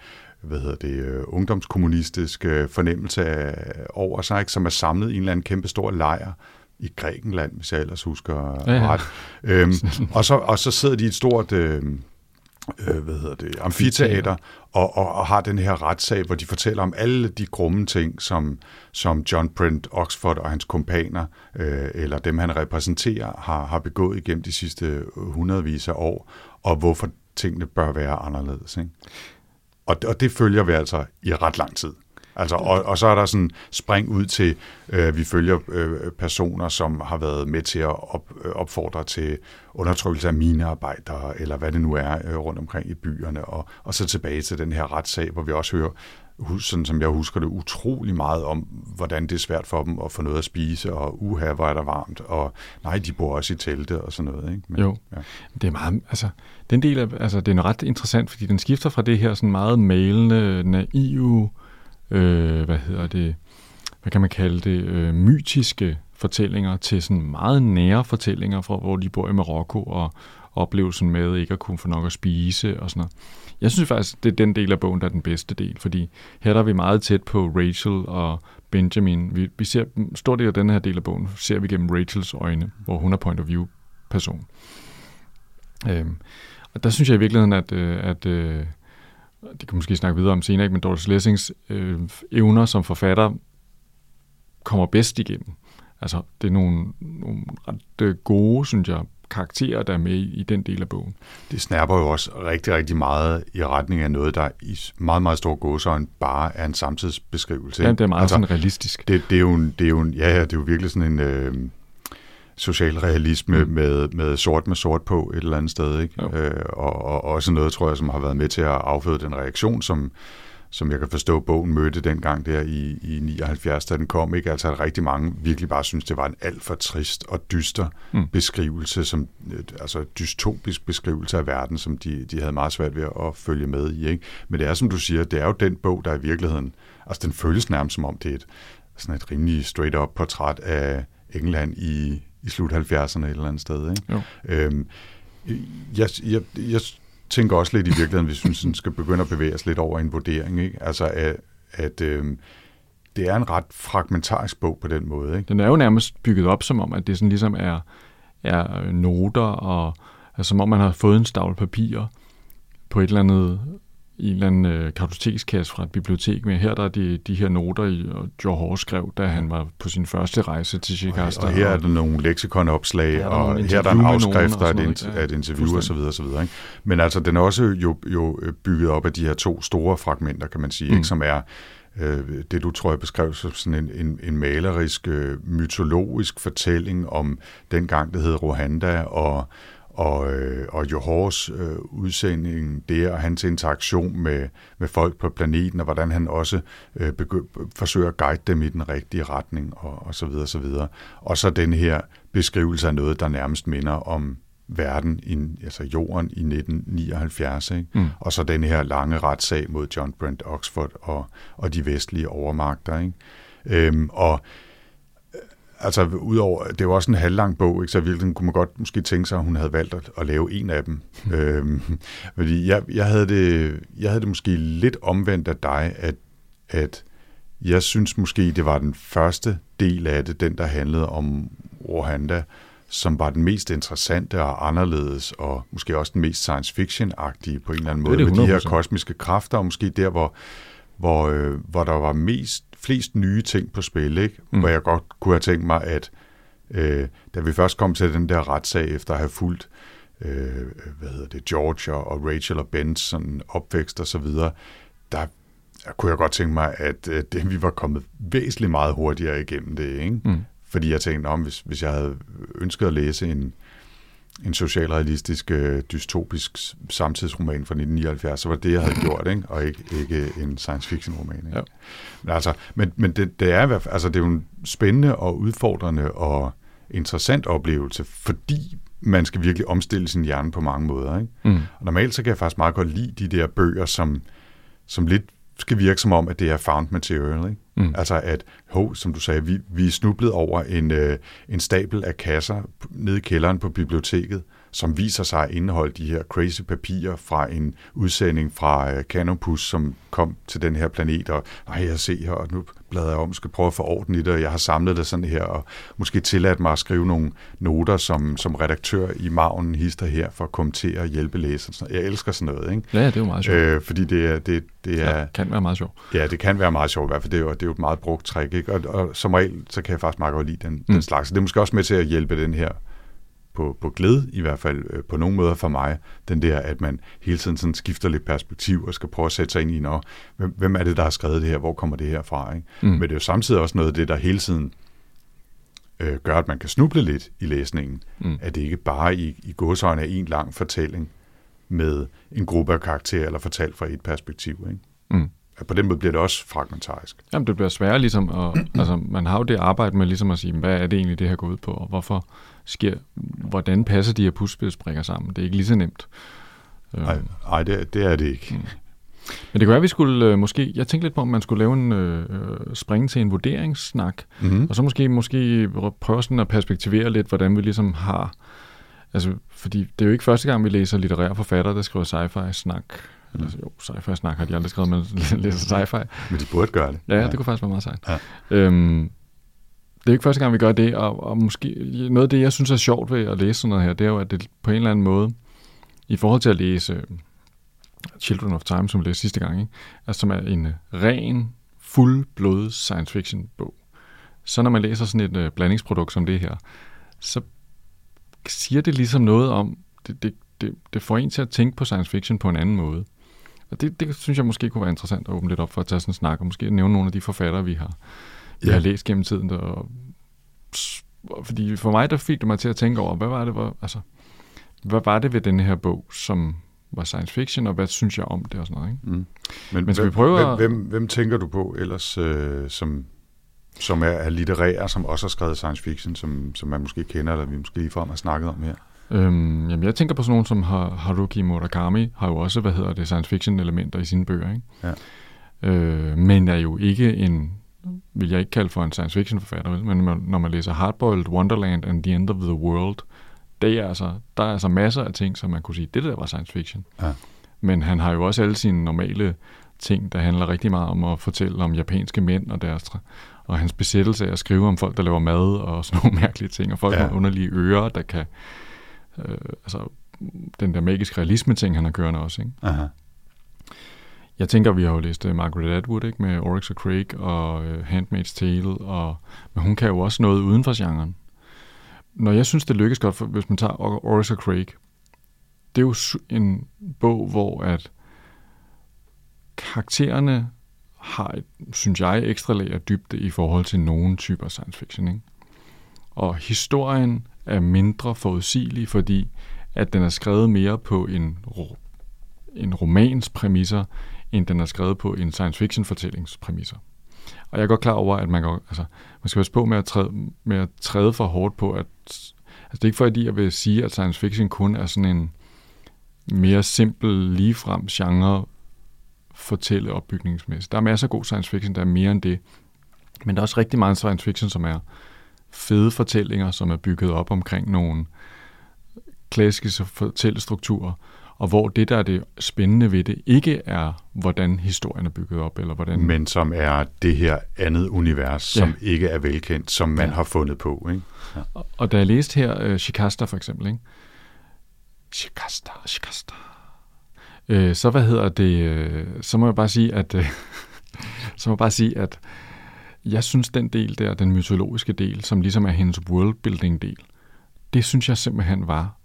hvad hedder det, øh, ungdomskommunistisk øh, fornemmelse af, over sig, ikke? som er samlet i en eller anden kæmpe stor lejr i Grækenland, hvis jeg ellers husker ja, ja. ret. Øhm, og, så, og så sidder de i et stort... Øh, øh, hvad hedder det, amfiteater, og, og, og har den her retssag, hvor de fortæller om alle de grumme ting, som, som John Brent Oxford og hans kompaner, øh, eller dem han repræsenterer, har, har begået igennem de sidste hundredvis af år, og hvorfor tingene bør være anderledes. Ikke? Og, og det følger vi altså i ret lang tid. Altså, og, og så er der sådan spring ud til, øh, vi følger øh, personer, som har været med til at op, øh, opfordre til undertrykkelse af minearbejdere, eller hvad det nu er øh, rundt omkring i byerne, og, og så tilbage til den her retssag, hvor vi også hører, sådan som jeg husker det, utrolig meget om, hvordan det er svært for dem at få noget at spise, og uha, hvor er der varmt, og nej, de bor også i telte og sådan noget. Ikke? Men, jo, ja. det er meget, altså, den del af, altså, det er ret interessant, fordi den skifter fra det her sådan meget malende, naive, øh, øh, hvad hedder det, hvad kan man kalde det, øh, mytiske fortællinger til sådan meget nære fortællinger fra, hvor de bor i Marokko og oplevelsen med ikke at kunne få nok at spise og sådan noget. Jeg synes faktisk, det er den del af bogen, der er den bedste del, fordi her der er vi meget tæt på Rachel og Benjamin. Vi, vi ser stor del af den her del af bogen, ser vi gennem Rachels øjne, hvor hun er point of view person. Øhm, og der synes jeg i virkeligheden, at, øh, at øh, det kan måske snakke videre om senere, men Doris Lessings øh, evner som forfatter kommer bedst igennem. Altså, det er nogle, nogle ret øh, gode, synes jeg, karakterer, der er med i, i den del af bogen. Det snærper jo også rigtig, rigtig meget i retning af noget, der i meget, meget stor gåsøjne bare er en samtidsbeskrivelse. Ja, det er meget altså, sådan realistisk. Det, det, er jo en, det er jo en, ja, ja, det er jo virkelig sådan en... Øh, socialrealisme mm. med, med sort med sort på et eller andet sted. Ikke? Øh, og, og også noget, tror jeg, som har været med til at afføde den reaktion, som, som jeg kan forstå, bogen mødte dengang der i, i 79, da den kom. Ikke? Altså at rigtig mange virkelig bare synes, det var en alt for trist og dyster mm. beskrivelse, som, altså dystopisk beskrivelse af verden, som de, de havde meget svært ved at følge med i. Ikke? Men det er, som du siger, det er jo den bog, der i virkeligheden, altså den føles nærmest som om, det er et, sådan et rimelig straight-up portræt af England i, i slut 70'erne et eller andet sted. Ikke? Jo. Øhm, jeg, jeg, jeg tænker også lidt i virkeligheden, hvis vi sådan skal begynde at bevæge os lidt over en vurdering, ikke? Altså, at, at øh, det er en ret fragmentarisk bog på den måde. Ikke? Den er jo nærmest bygget op som om, at det sådan ligesom er, er noter, og altså, som om man har fået en stavl papir på et eller andet i en eller anden øh, kartotekskasse fra et bibliotek med. Her der er de, de her noter, i, og Joe Hoare skrev, da han var på sin første rejse til Chicago. Og, og her er der nogle leksikonopslag, og her er der en afskrift af et, ja, et interview osv. osv. Ikke? Men altså, den er også jo, jo bygget op af de her to store fragmenter, kan man sige, mm. ikke? som er øh, det du tror jeg beskrev som sådan en, en, en malerisk, øh, mytologisk fortælling om den gang, det hed Rwanda, og, og, øh, og Johors øh, udsending der, og hans interaktion med, med folk på planeten, og hvordan han også øh, begy- forsøger at guide dem i den rigtige retning, og, og så videre, så videre. Og så den her beskrivelse af noget, der nærmest minder om verden, i, altså jorden i 1979, ikke? Mm. og så den her lange retssag mod John Brent Oxford og, og de vestlige overmagter. Ikke? Øhm, og øh, altså udover, det var også en halvlang bog, ikke? så virkelig kunne man godt måske tænke sig, at hun havde valgt at, at lave en af dem. Mm. øhm, fordi jeg, jeg, havde det, jeg havde det måske lidt omvendt af dig, at, at jeg synes måske, det var den første del af det, den der handlede om Rwanda, som var den mest interessante og anderledes, og måske også den mest science fiction-agtige på en eller anden måde, det det med de her kosmiske kræfter, og måske der, hvor, hvor, øh, hvor der var mest, flest nye ting på spil, ikke? Mm. hvor jeg godt kunne have tænkt mig, at øh, da vi først kom til den der retssag, efter at have fulgt øh, hvad hedder det, George og Rachel og Bens sådan opvækst og så videre, der kunne jeg godt tænke mig, at, at det, vi var kommet væsentligt meget hurtigere igennem det. Ikke? Mm. Fordi jeg tænkte, om hvis, hvis jeg havde ønsket at læse en, en socialrealistisk, øh, dystopisk samtidsroman fra 1979, så var det, jeg havde gjort, ikke? og ikke, ikke en science fiction roman. Ikke? Ja. Men, altså, men, men det, det, er, altså, det er jo en spændende og udfordrende og interessant oplevelse, fordi man skal virkelig omstille sin hjerne på mange måder. Ikke? Mm. Og normalt så kan jeg faktisk meget godt lide de der bøger, som, som lidt skal virke som om, at det er found material. Ikke? Mm. Altså at, ho, som du sagde, vi, vi er snublet over en, øh, en stabel af kasser nede i kælderen på biblioteket, som viser sig at indeholde de her crazy papirer fra en udsending fra øh, Canopus, som kom til den her planet, og ej, jeg ser her, og nu bladrer jeg om, skal prøve at få orden i det, og jeg har samlet det sådan her, og måske tilladt mig at skrive nogle noter som, som redaktør i maven hister her, for at kommentere og hjælpe læseren. Jeg elsker sådan noget, ikke? Ja, det er jo meget sjovt. Øh, fordi det er... Det, det er ja, kan være meget sjovt. Ja, det kan være meget sjovt, i hvert fald. Det er jo, det er jo et meget brugt trick, ikke? Og, og som regel, så kan jeg faktisk meget godt lide den, mm. den slags. Så det er måske også med til at hjælpe den her på, på glæde, i hvert fald øh, på nogle måder for mig, den der, at man hele tiden sådan skifter lidt perspektiv og skal prøve at sætte sig ind i, når, hvem, hvem er det, der har skrevet det her, hvor kommer det her fra? Ikke? Mm. Men det er jo samtidig også noget af det, der hele tiden øh, gør, at man kan snuble lidt i læsningen. Mm. At det ikke bare i, i godsøjne er en lang fortælling med en gruppe af karakterer, eller fortalt fra et perspektiv. Ikke? Mm. At på den måde bliver det også fragmentarisk. Jamen, det bliver sværere ligesom, og, altså, man har jo det arbejde med ligesom at sige, hvad er det egentlig, det her går ud på, og hvorfor sker, hvordan passer de her puslespilsbrikker sammen? Det er ikke lige så nemt. Nej, nej det, det er det ikke. Mm. Men det kunne være, at vi skulle øh, måske, jeg tænkte lidt på, om man skulle lave en øh, springe til en vurderingssnak, mm-hmm. og så måske, måske prøve sådan at perspektivere lidt, hvordan vi ligesom har, altså, fordi det er jo ikke første gang, vi læser litterære forfattere, der skriver sci-fi-snak, eller jo, sci-fi-snak har de aldrig skrevet, men læser sci-fi. Men de burde gøre det. Ja, ja. det kunne faktisk være meget sejt. Ja. Øhm, det er ikke første gang, vi gør det, og, og måske noget af det, jeg synes er sjovt ved at læse sådan noget her, det er jo, at det på en eller anden måde, i forhold til at læse øh, Children of Time, som vi læste sidste gang, ikke? Altså, som er en øh, ren, fuldblod science fiction bog. Så når man læser sådan et øh, blandingsprodukt som det her, så siger det ligesom noget om, det, det, det, det får en til at tænke på science fiction på en anden måde. Og det, det synes jeg måske kunne være interessant at åbne lidt op for at tage sådan en snak, og måske nævne nogle af de forfattere, vi har, ja. har læst gennem tiden. Der, fordi for mig, der fik det mig til at tænke over, hvad var det, hvor, altså, hvad var det ved den her bog, som var science fiction, og hvad synes jeg om det og sådan noget. Ikke? Mm. Men, Men skal hvem, vi prøve hvem, at... hvem, hvem tænker du på ellers, øh, som, som er, er litterære, som også har skrevet science fiction, som, som man måske kender, eller vi måske ligefrem har snakket om her? Øhm, jamen, jeg tænker på sådan nogen som Haruki Murakami, har jo også, hvad hedder det, science fiction elementer i sine bøger, ikke? Ja. Øh, men er jo ikke en, vil jeg ikke kalde for en science fiction forfatter, vel? men når man læser Hardboiled Wonderland and the End of the World, det er altså, der er altså masser af ting, som man kunne sige, det der var science fiction. Ja. Men han har jo også alle sine normale ting, der handler rigtig meget om at fortælle om japanske mænd og deres og hans besættelse af at skrive om folk, der laver mad og sådan nogle mærkelige ting, og folk ja. med underlige ører, der kan... Øh, altså, den der magiske realisme-ting, han har kørende også, ikke? Aha. Jeg tænker, vi har jo læst uh, Margaret Atwood, ikke? Med Oryx og Craig og uh, Handmaid's Tale, og, men hun kan jo også noget uden for genren. Når jeg synes, det lykkes godt, for, hvis man tager Oryx og Craig, det er jo en bog, hvor at karaktererne har et, synes jeg, ekstra lag af dybde i forhold til nogen typer science fiction. Ikke? Og historien er mindre forudsigelig, fordi at den er skrevet mere på en, ro- en romans præmisser, end den er skrevet på en science fiction fortællings præmisser. Og jeg er godt klar over, at man, går, altså, man skal passe på med at, træde, med at træde for hårdt på, at altså, det er ikke fordi, jeg vil sige, at science fiction kun er sådan en mere simpel, ligefrem genre fortælle opbygningsmæssigt. Der er masser af god science fiction, der er mere end det. Men der er også rigtig meget science fiction, som er fede fortællinger, som er bygget op omkring nogle klassiske fortællestrukturer, og hvor det, der er det spændende ved det, ikke er, hvordan historien er bygget op, eller hvordan... Men som er det her andet univers, Ja. som ikke er velkendt, som man Ja. har fundet på. Ikke? Og, og da jeg læste her uh, Shikasta for eksempel, ikke? Shikasta, Shikasta. Øh, så hvad hedder det? Øh, så må jeg bare sige, at øh, så må jeg bare sige, at jeg synes den del der, den mytologiske del, som ligesom er hendes worldbuilding del, det synes jeg simpelthen var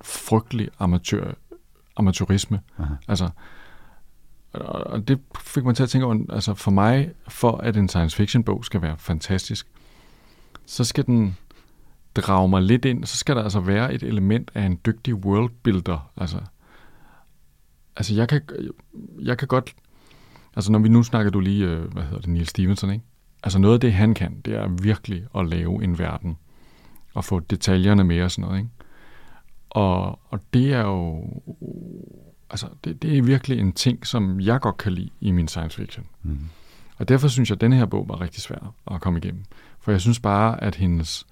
frygtelig amatør, amatørisme. Aha. Altså, og det fik mig til at tænke over, altså for mig, for at en science fiction bog skal være fantastisk, så skal den drage mig lidt ind, så skal der altså være et element af en dygtig worldbuilder. Altså, altså jeg kan, jeg kan godt, altså når vi nu snakker du lige, øh, hvad hedder det, Neil Stevenson, ikke? Altså noget af det, han kan, det er virkelig at lave en verden, og få detaljerne med og sådan noget, ikke? Og, og det er jo, altså det, det er virkelig en ting, som jeg godt kan lide i min science fiction. Mm. Og derfor synes jeg, at denne her bog var rigtig svær at komme igennem. For jeg synes bare, at hendes,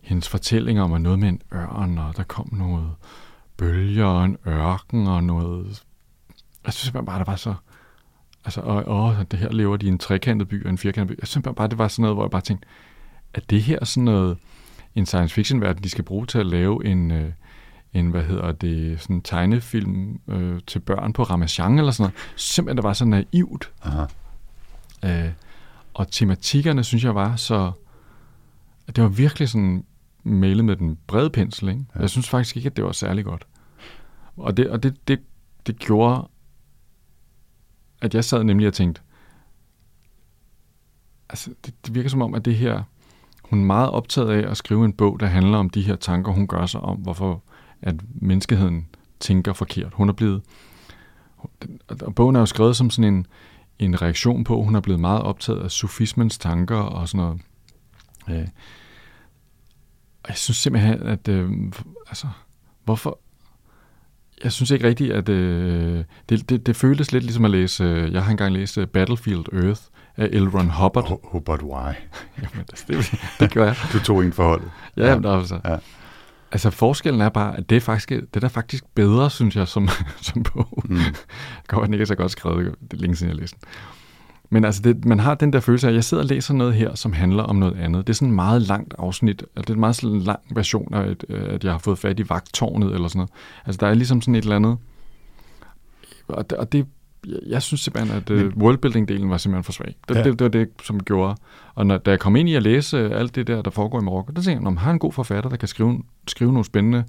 hendes fortællinger om at noget med en ørn, og der kom noget bølger og en ørken og noget... Jeg synes bare, det var så... Altså, og, og det her lever de i en trekantet by og en firkantet by. Jeg synes bare, det var sådan noget, hvor jeg bare tænkte, at det her sådan noget, en science fiction verden, de skal bruge til at lave en, øh, en hvad hedder det, sådan en tegnefilm øh, til børn på Ramachan eller sådan noget. Simpelthen, det var så naivt. Aha. Øh, og tematikkerne, synes jeg, var så... Det var virkelig sådan malet med den brede pensel, ikke? Ja. Jeg synes faktisk ikke, at det var særlig godt. Og det, og det, det, det gjorde, at jeg sad nemlig og tænkte, altså, det, det virker som om, at det her, hun er meget optaget af at skrive en bog, der handler om de her tanker, hun gør sig om, hvorfor at menneskeheden tænker forkert. Hun er blevet, og bogen er jo skrevet som sådan en, en reaktion på, hun er blevet meget optaget af sufismens tanker og sådan noget. Øh, og jeg synes simpelthen, at øh, altså, hvorfor... Jeg synes ikke rigtigt, at øh, det, det, det føltes lidt ligesom at læse... Øh, jeg har engang læst øh, Battlefield Earth af L. Ron Hubbard. But why? Jamen, det, det, det gør jeg. Du tog en forholdet. Ja, jamen, altså. Ja. Altså forskellen er bare, at det er, faktisk, det er da faktisk bedre, synes jeg, som, som bog. Mm. Godt, den ikke er så godt skrevet, det er længe siden, jeg læste den. Men altså, det, man har den der følelse af, at jeg sidder og læser noget her, som handler om noget andet. Det er sådan en meget langt afsnit, og det er en meget sådan lang version af, et, øh, at jeg har fået fat i vagtårnet eller sådan noget. Altså, der er ligesom sådan et eller andet... Og det, og det jeg, jeg synes simpelthen, at uh, worldbuilding-delen var simpelthen for svag. Det, Ja. det, det var det, som gjorde. Og når, da jeg kom ind i at læse øh, alt det der, der foregår i Marokko, der tænkte jeg, om har en god forfatter, der kan skrive, skrive nogle spændende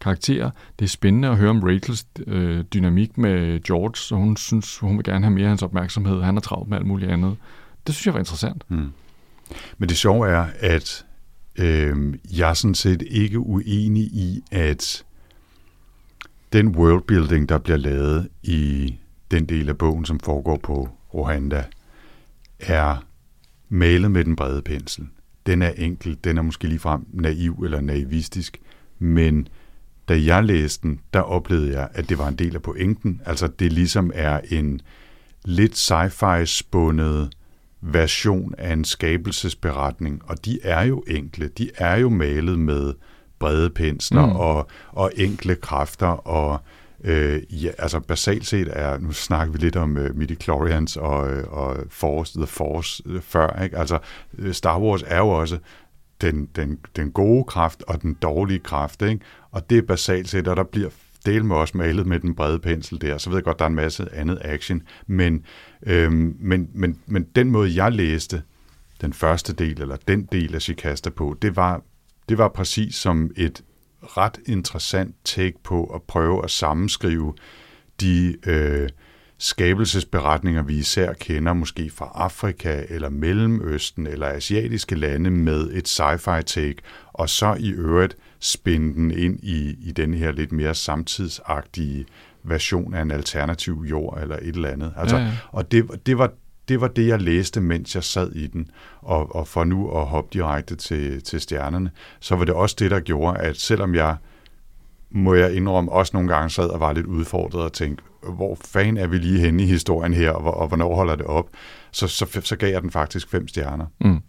karakterer. Det er spændende at høre om Rachels øh, dynamik med George, så hun synes, hun vil gerne have mere af hans opmærksomhed. Han er travlt med alt muligt andet. Det synes jeg var interessant. Mm. Men det sjove er, at øh, jeg er sådan set ikke uenig i, at den worldbuilding, der bliver lavet i den del af bogen, som foregår på Rwanda, er malet med den brede pensel. Den er enkel, den er måske ligefrem naiv eller naivistisk, men da jeg læste den, der oplevede jeg, at det var en del af pointen. Altså det ligesom er en lidt sci-fi spundet version af en skabelsesberetning, og de er jo enkle, de er jo malet med brede pensler Mm. og, og enkle kræfter, og øh, ja, altså basalt set er, nu snakker vi lidt om øh, midichlorians og, øh, og Force, The Force øh, før, ikke? Altså øh, Star Wars er jo også den, den, den gode kraft og den dårlige kraft, ikke? Og det er basalt set, og der bliver del med også malet med den brede pensel der. Så ved jeg godt, der er en masse andet action, men, øhm, men, men, men den måde, jeg læste den første del, eller den del af Shikasta på, det var, det var præcis som et ret interessant take på at prøve at sammenskrive de øh, skabelsesberetninger, vi især kender, måske fra Afrika eller Mellemøsten eller asiatiske lande med et sci-fi take, og så i øvrigt spænde den ind i, i den her lidt mere samtidsagtige version af en alternativ jord eller et eller andet. Altså, Ja, ja. Og det, det, var, det var det, jeg læste, mens jeg sad i den. Og, og for nu at hoppe direkte til, til stjernerne, så var det også det, der gjorde, at selvom jeg, må jeg indrømme, også nogle gange sad og var lidt udfordret og tænkte, hvor fanden er vi lige henne i historien her, og, og hvornår holder det op, så, så, så gav jeg den faktisk fem stjerner. Mm.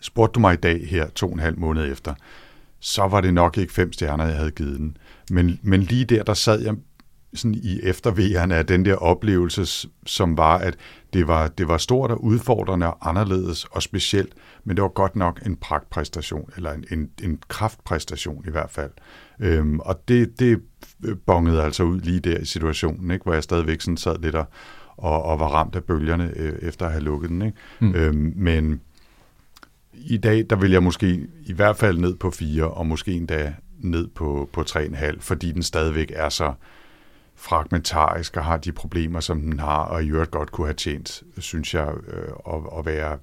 Spurgte du mig i dag her, to og en halv måned efter, så var det nok ikke fem stjerner, jeg havde givet den. Men, men lige der, der sad jeg sådan i eftervejerne af den der oplevelse, som var, at det var, det var stort og udfordrende og anderledes og specielt, men det var godt nok en pragtpræstation, eller en, en, en kraftpræstation i hvert fald. Øhm, og det, det bongede altså ud lige der i situationen, ikke? hvor jeg stadigvæk sådan sad lidt og, og, og var ramt af bølgerne øh, efter at have lukket den. Ikke? Mm. Øhm, men i dag, der vil jeg måske i hvert fald ned på 4, og måske endda ned på, på 3,5, fordi den stadigvæk er så fragmentarisk og har de problemer, som den har, og i øvrigt godt kunne have tjent, synes jeg, øh, at, at være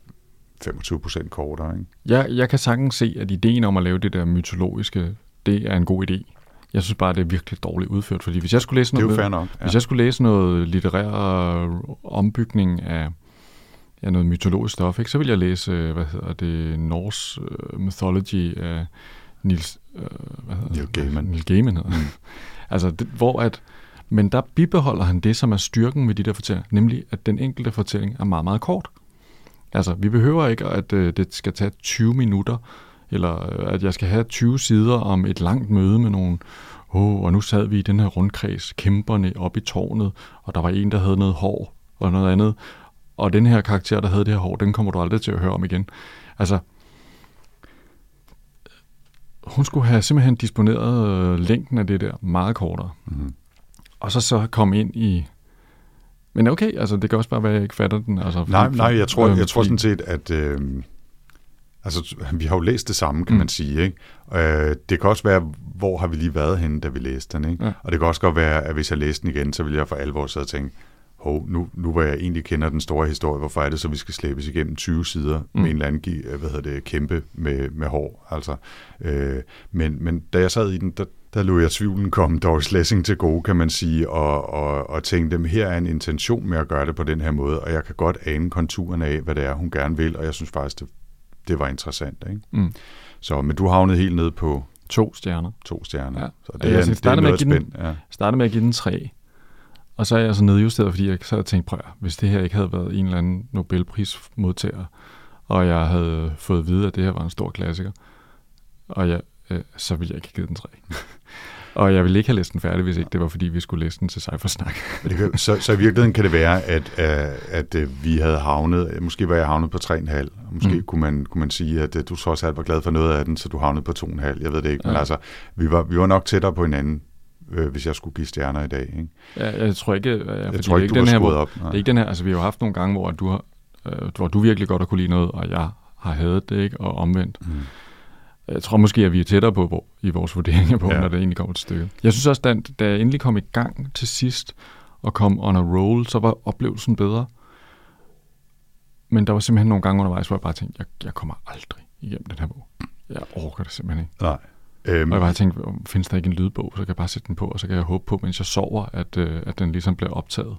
25 procent kortere. Ikke? Jeg, jeg kan sagtens se, at ideen om at lave det der mytologiske, det er en god idé. Jeg synes bare, det er virkelig dårligt udført, fordi hvis jeg skulle læse Det er noget, med- fair nok. Ja. hvis jeg skulle læse noget litterær øh, ombygning af ja, noget mytologisk stof, ikke, så ville jeg læse, øh, hvad hedder det, Norse uh, Mythology af Nils, øh, hvad hedder Neil det? Gaiman. Neil Gaiman hedder. Mm. altså, det, hvor at, men der bibeholder han det, som er styrken ved de der fortællinger, nemlig at den enkelte fortælling er meget, meget kort. Altså, vi behøver ikke, at øh, det skal tage 20 minutter, eller øh, at jeg skal have 20 sider om et langt møde med nogle, åh, og nu sad vi i den her rundkreds, kæmperne op i tårnet, og der var en, der havde noget hår og noget andet, og den her karakter, der havde det her hår, den kommer du aldrig til at høre om igen. Altså, hun skulle have simpelthen disponeret øh, længden af det der meget kortere. Mhm. Og så så komme ind i... Men okay, altså det kan også bare være, at jeg ikke fatter den. Altså, Nej, fordi- nej, jeg tror, øhm, jeg tror sådan set, at øh, altså, vi har jo læst det samme, kan Mm. man sige. Ikke? Øh, det kan også være, hvor har vi lige været henne, da vi læste den. Ikke? Ja. Og det kan også godt være, at hvis jeg læste den igen, så ville jeg for alvor sidde og tænke, hov, nu, nu hvor jeg egentlig kender den store historie, hvorfor er det så, vi skal slæbes igennem 20 sider mm. Med en eller anden øh, hvad hedder det, kæmpe med, med hår. Altså, øh, men, men da jeg sad i den, der, der lå jeg tvivlen komme Doris Lessing til gode, kan man sige, og, og, og tænkte, dem her er en intention med at gøre det på den her måde, og jeg kan godt ane konturerne af, hvad det er, hun gerne vil, og jeg synes faktisk, det, det var interessant. Ikke? Mm. Så, men du havnede helt ned på To stjerner. to stjerner. Ja. Så Og det jeg er, det er noget give den- spændt. Ja. Startede med at give den tre. Og så er jeg så nedjusteret, fordi jeg så havde tænkt, prøv hvis det her ikke havde været en eller anden Nobelprismodtager, og jeg havde fået at vide, at det her var en stor klassiker, og jeg, øh, så ville jeg ikke have givet den tre. og jeg ville ikke have læst den færdig, hvis ikke det var, fordi vi skulle læse den til sig for snak. Men det kan, så, så i virkeligheden kan det være, at, at, at øh, vi havde havnet, måske var jeg havnet på 3,5, og måske Mm. kunne, man, kunne man sige, at øh, du trods alt var glad for noget af den, så du havnede på 2,5, jeg ved det ikke, men Ja. altså, vi var, vi var nok tættere på hinanden, øh, hvis jeg skulle give stjerner i dag. Ikke? Jeg, jeg tror ikke, jeg, Jeg tror ikke, ikke du den her, hvor, op. det er ikke den her, altså vi har jo haft nogle gange, hvor du har, øh, hvor du virkelig godt har kunne lide noget, og jeg har hadet det, ikke? og omvendt. Mm. Jeg tror måske, at vi er tættere på hvor, i vores vurderinger på, ja. Ja. når det egentlig kommer til stykket. Jeg synes også, da, da jeg endelig kom i gang til sidst, og kom on a roll, så var oplevelsen bedre. Men der var simpelthen nogle gange undervejs, hvor jeg bare tænkte, jeg, jeg kommer aldrig igennem den her bog. Jeg orker det simpelthen ikke. Nej. Øhm, Og jeg bare tænkte, findes der ikke en lydbog, så kan jeg bare sætte den på, og så kan jeg håbe på, mens jeg sover, at, øh, at den ligesom bliver optaget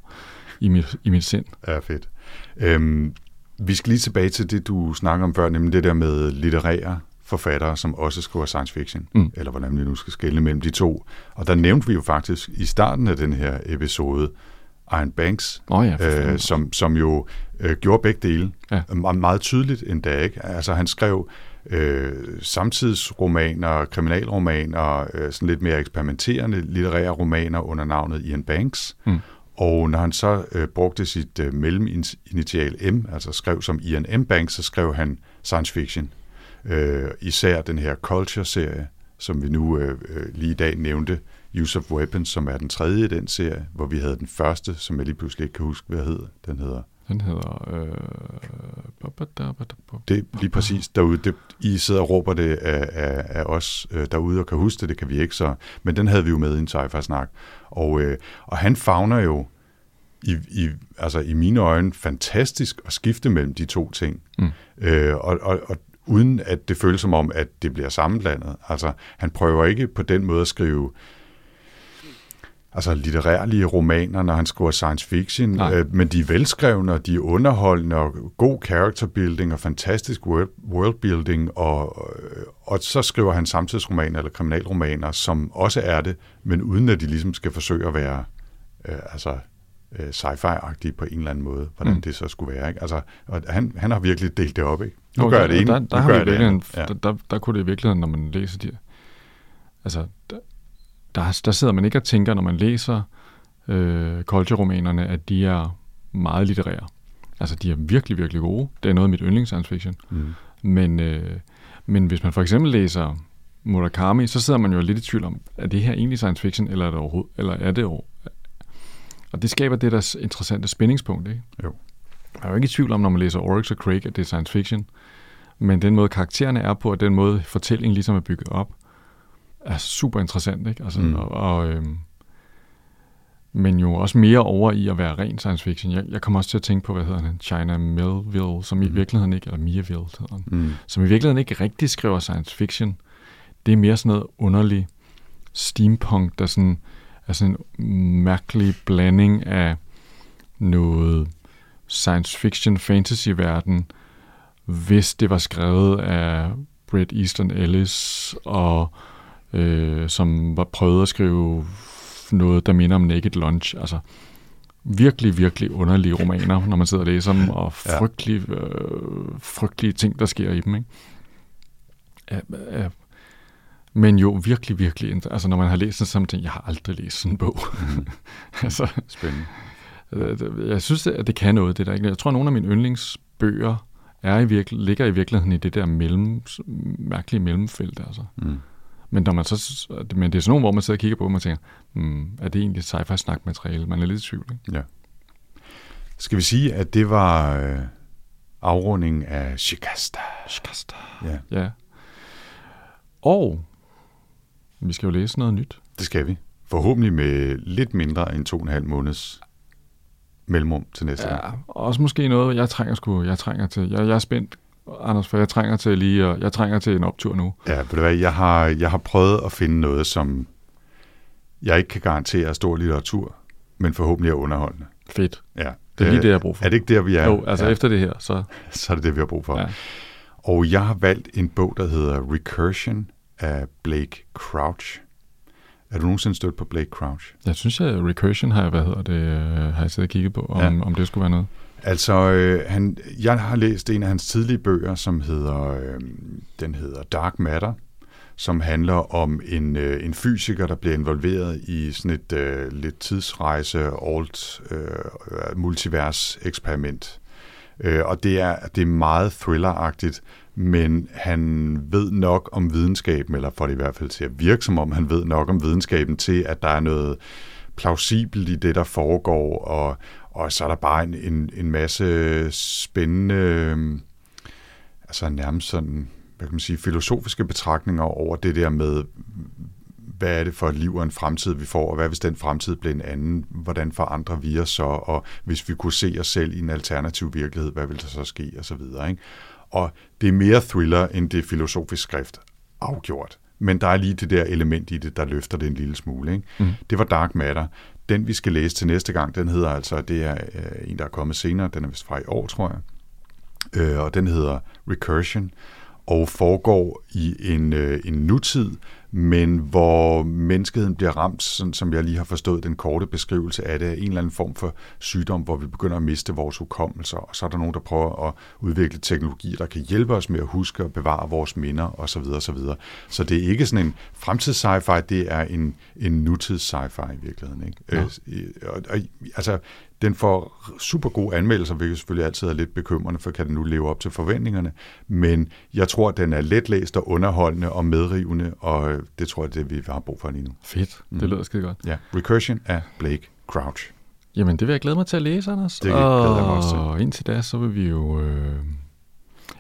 i mit, i mit sind. Ja, fedt. Øhm, vi skal lige tilbage til det, du snakker om før, nemlig det der med litterære forfattere, som også skriver science fiction, Mm. eller hvordan vi nu skal skelne mellem de to. Og der nævnte vi jo faktisk i starten af den her episode Iron Banks, oh ja, øh, som, som jo øh, gjorde begge dele Ja. meget tydeligt endda. Ikke? Altså han skrev øh, samtidsromaner, kriminalromaner, øh, sådan lidt mere eksperimenterende litterære romaner under navnet Ian Banks. Mm. Og når han så øh, brugte sit øh, melleminitial M, altså skrev som Ian M. Banks, så skrev han science fiction. Øh, især den her Culture-serie, som vi nu øh, øh, lige i dag nævnte, Use of Weapons, som er den tredje i den serie, hvor vi havde den første, som jeg lige pludselig ikke kan huske, hvad hedder. Den hedder... Den hedder... Øh... Det er lige præcis derude. Det, I sidder og råber det af, af, af os øh, derude og kan huske det, det kan vi ikke så. Men den havde vi jo med i en sci-fi-snak. Og, øh, og han fagner jo i, i, altså i mine øjne fantastisk at skifte mellem de to ting. Mm. Øh, og, og, og uden at det føles som om, at det bliver sammenblandet. Altså, han prøver ikke på den måde at skrive altså litterærlige romaner, når han skriver science fiction, øh, men de er velskrevne, og de er underholdende, og god character building, og fantastisk world, world building, og, og så skriver han samtidsromaner eller kriminalromaner, som også er det, men uden at de ligesom skal forsøge at være øh, altså øh, sci-fi-agtige på en eller anden måde, hvordan mm. det så skulle være. Ikke? Altså, og han, han har virkelig delt det op. Ikke? Nu jo, gør der, det ene, der, der, nu har vi det. Ja. Der, der, der kunne det i virkeligheden, når man læser de altså, der, der, der sidder man ikke og tænker, når man læser øh, culture-romanerne, at de er meget litterære. Altså, de er virkelig, virkelig gode. Det er noget af mit yndlings science fiction. Mm. Men, øh, men hvis man for eksempel læser Murakami, så sidder man jo lidt i tvivl om, er det her egentlig science fiction, eller er det overhovedet, eller er det over, og det skaber det der interessante spændingspunkt, ikke? Jo. Jeg er jo ikke i tvivl om, når man læser Oryx og Craig, at det er science fiction. Men den måde karaktererne er på, og den måde fortællingen ligesom er bygget op, er super interessant, ikke? Altså, mm. og, og, øhm, men jo også mere over i at være ren science fiction. Jeg, jeg kommer også til at tænke på, hvad hedder den? China Melville, som mm. i virkeligheden ikke, eller Miaville hedder den, mm. som i virkeligheden ikke rigtig skriver science fiction. Det er mere sådan noget underlig steampunk, der sådan er sådan en mærkelig blanding af noget science fiction fantasy-verden, hvis det var skrevet af Bret Easton Ellis, og øh, som var prøvet at skrive noget, der minder om Naked Lunch. Altså virkelig, virkelig underlige romaner, når man sidder og læser dem, og frygtelige, øh, frygtelige ting, der sker i dem. Ikke? Ja, ja. Men jo, virkelig, virkelig, altså når man har læst sådan ting, jeg har aldrig læst sådan en bog. Mm. altså, Spændende. Øh, jeg synes, at det kan noget, det der. Jeg tror, at nogle af mine yndlingsbøger er i virke, ligger i virkeligheden i det der mellem, mærkelige mellemfelt. Altså. Mm. Men, når man så, men det er sådan nogle, hvor man sidder og kigger på, og man tænker, hmm, er det egentlig sci-fi snakmateriale? Man er lidt i tvivl. Ikke? Ja. Skal vi sige, at det var øh, afrundingen af Shikasta? Shikasta. Ja. ja. Og vi skal jo læse noget nyt. Det skal vi. Forhåbentlig med lidt mindre end to og en halv måneds mellemrum til næste ja, gang. også måske noget, jeg trænger, sgu, jeg trænger til. Jeg, jeg er spændt, Anders, for jeg trænger til lige, jeg trænger til en optur nu. Ja, ved du hvad, jeg har, jeg har prøvet at finde noget, som jeg ikke kan garantere er stor litteratur, men forhåbentlig er underholdende. Fedt. Ja. Det er lige det, jeg har brug for. Er det ikke der, vi er? Jo, altså ja. efter det her, så... Så er det det, vi har brug for. Ja. Og jeg har valgt en bog, der hedder Recursion af Blake Crouch. Er du nogensinde stødt på Blake Crouch? Jeg synes, at Recursion har jeg, hvad hedder det, øh, har jeg siddet og kigget på, om, ja. om det skulle være noget. Altså, øh, han, jeg har læst en af hans tidlige bøger, som hedder, øh, den hedder Dark Matter, som handler om en, øh, en fysiker, der bliver involveret i sådan et øh, lidt tidsrejse, alt øh, multivers eksperiment. Øh, og det er, det er meget thrilleragtigt, men han ved nok om videnskaben, eller får det i hvert fald til at virke som om, han ved nok om videnskaben til, at der er noget plausibelt i det, der foregår, og, og så er der bare en, en, en masse spændende, øhm, altså nærmest sådan, hvad kan man sige, filosofiske betragtninger over det der med, hvad er det for et liv og en fremtid, vi får, og hvad hvis den fremtid bliver en anden? Hvordan forandrer vi os så? Og hvis vi kunne se os selv i en alternativ virkelighed, hvad vil der så ske? Og så videre, ikke? Og det er mere thriller, end det er filosofisk skrift. Afgjort. Men der er lige det der element i det, der løfter det en lille smule. Ikke? Mm. Det var Dark Matter. Den, vi skal læse til næste gang, den hedder altså, det er øh, en, der er kommet senere, den er vist fra i år, tror jeg. Øh, og den hedder Recursion. og foregår i en, øh, en nutid, men hvor menneskeheden bliver ramt, sådan som jeg lige har forstået den korte beskrivelse af det, af en eller anden form for sygdom, hvor vi begynder at miste vores hukommelser, og så er der nogen, der prøver at udvikle teknologi, der kan hjælpe os med at huske og bevare vores minder osv. osv. Så det er ikke sådan en fremtids sci-fi, det er en, en nutids sci-fi i virkeligheden. Ikke? Ja. Øh, og, og, altså, den får super gode anmeldelser, hvilket selvfølgelig altid er lidt bekymrende, for kan den nu leve op til forventningerne. Men jeg tror, at den er letlæst og underholdende og medrivende, og øh, det tror jeg, det vi har brug for lige nu. Fedt. Mm. Det lyder skide godt. Ja, Recursion af Blake Crouch. Jamen, det vil jeg glæde mig til at læse, Anders. Det glæder jeg mig også til. Og indtil da, så vil vi jo... Øh...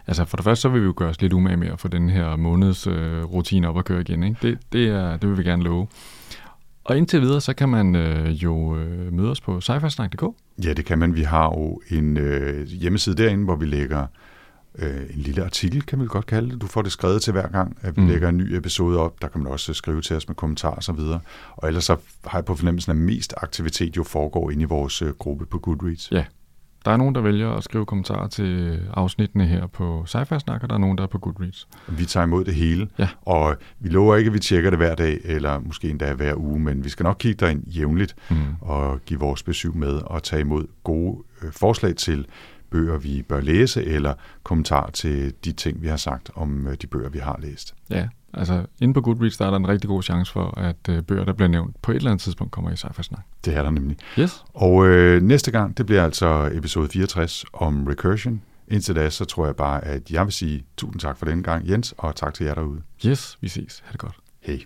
Altså, for det første, så vil vi jo gøre os lidt umage med at få den her måneds øh, rutine op at køre igen. Ikke? Det, det, er, det vil vi gerne love. Og indtil videre, så kan man øh, jo øh, møde os på sci Ja, det kan man. Vi har jo en øh, hjemmeside derinde, hvor vi lægger øh, en lille artikel, kan vi godt kalde det. Du får det skrevet til hver gang, at vi Mm. mm. lægger en ny episode op. Der kan man også skrive til os med kommentarer og så videre. Og ellers så har jeg på fornemmelsen, at mest aktivitet jo foregår inde i vores øh, gruppe på Goodreads. Ja. Der er nogen, der vælger at skrive kommentarer til afsnittene her på sci og der er nogen, der er på Goodreads. Vi tager imod det hele, Ja. og vi lover ikke, at vi tjekker det hver dag, eller måske endda hver uge, men vi skal nok kigge derind jævnligt Mm. og give vores besøg med og tage imod gode øh, forslag til bøger, vi bør læse, eller kommentarer til de ting, vi har sagt om øh, de bøger, vi har læst. Ja, altså inde på Goodreads, der er der en rigtig god chance for, at øh, bøger, der bliver nævnt, på et eller andet tidspunkt kommer i sci Det er der nemlig. Yes. Og øh, næste gang, det bliver altså episode 64 om recursion. Indtil da, så tror jeg bare, at jeg vil sige tusind tak for denne gang, Jens, og tak til jer derude. Yes, vi ses. Ha' det godt. Hej.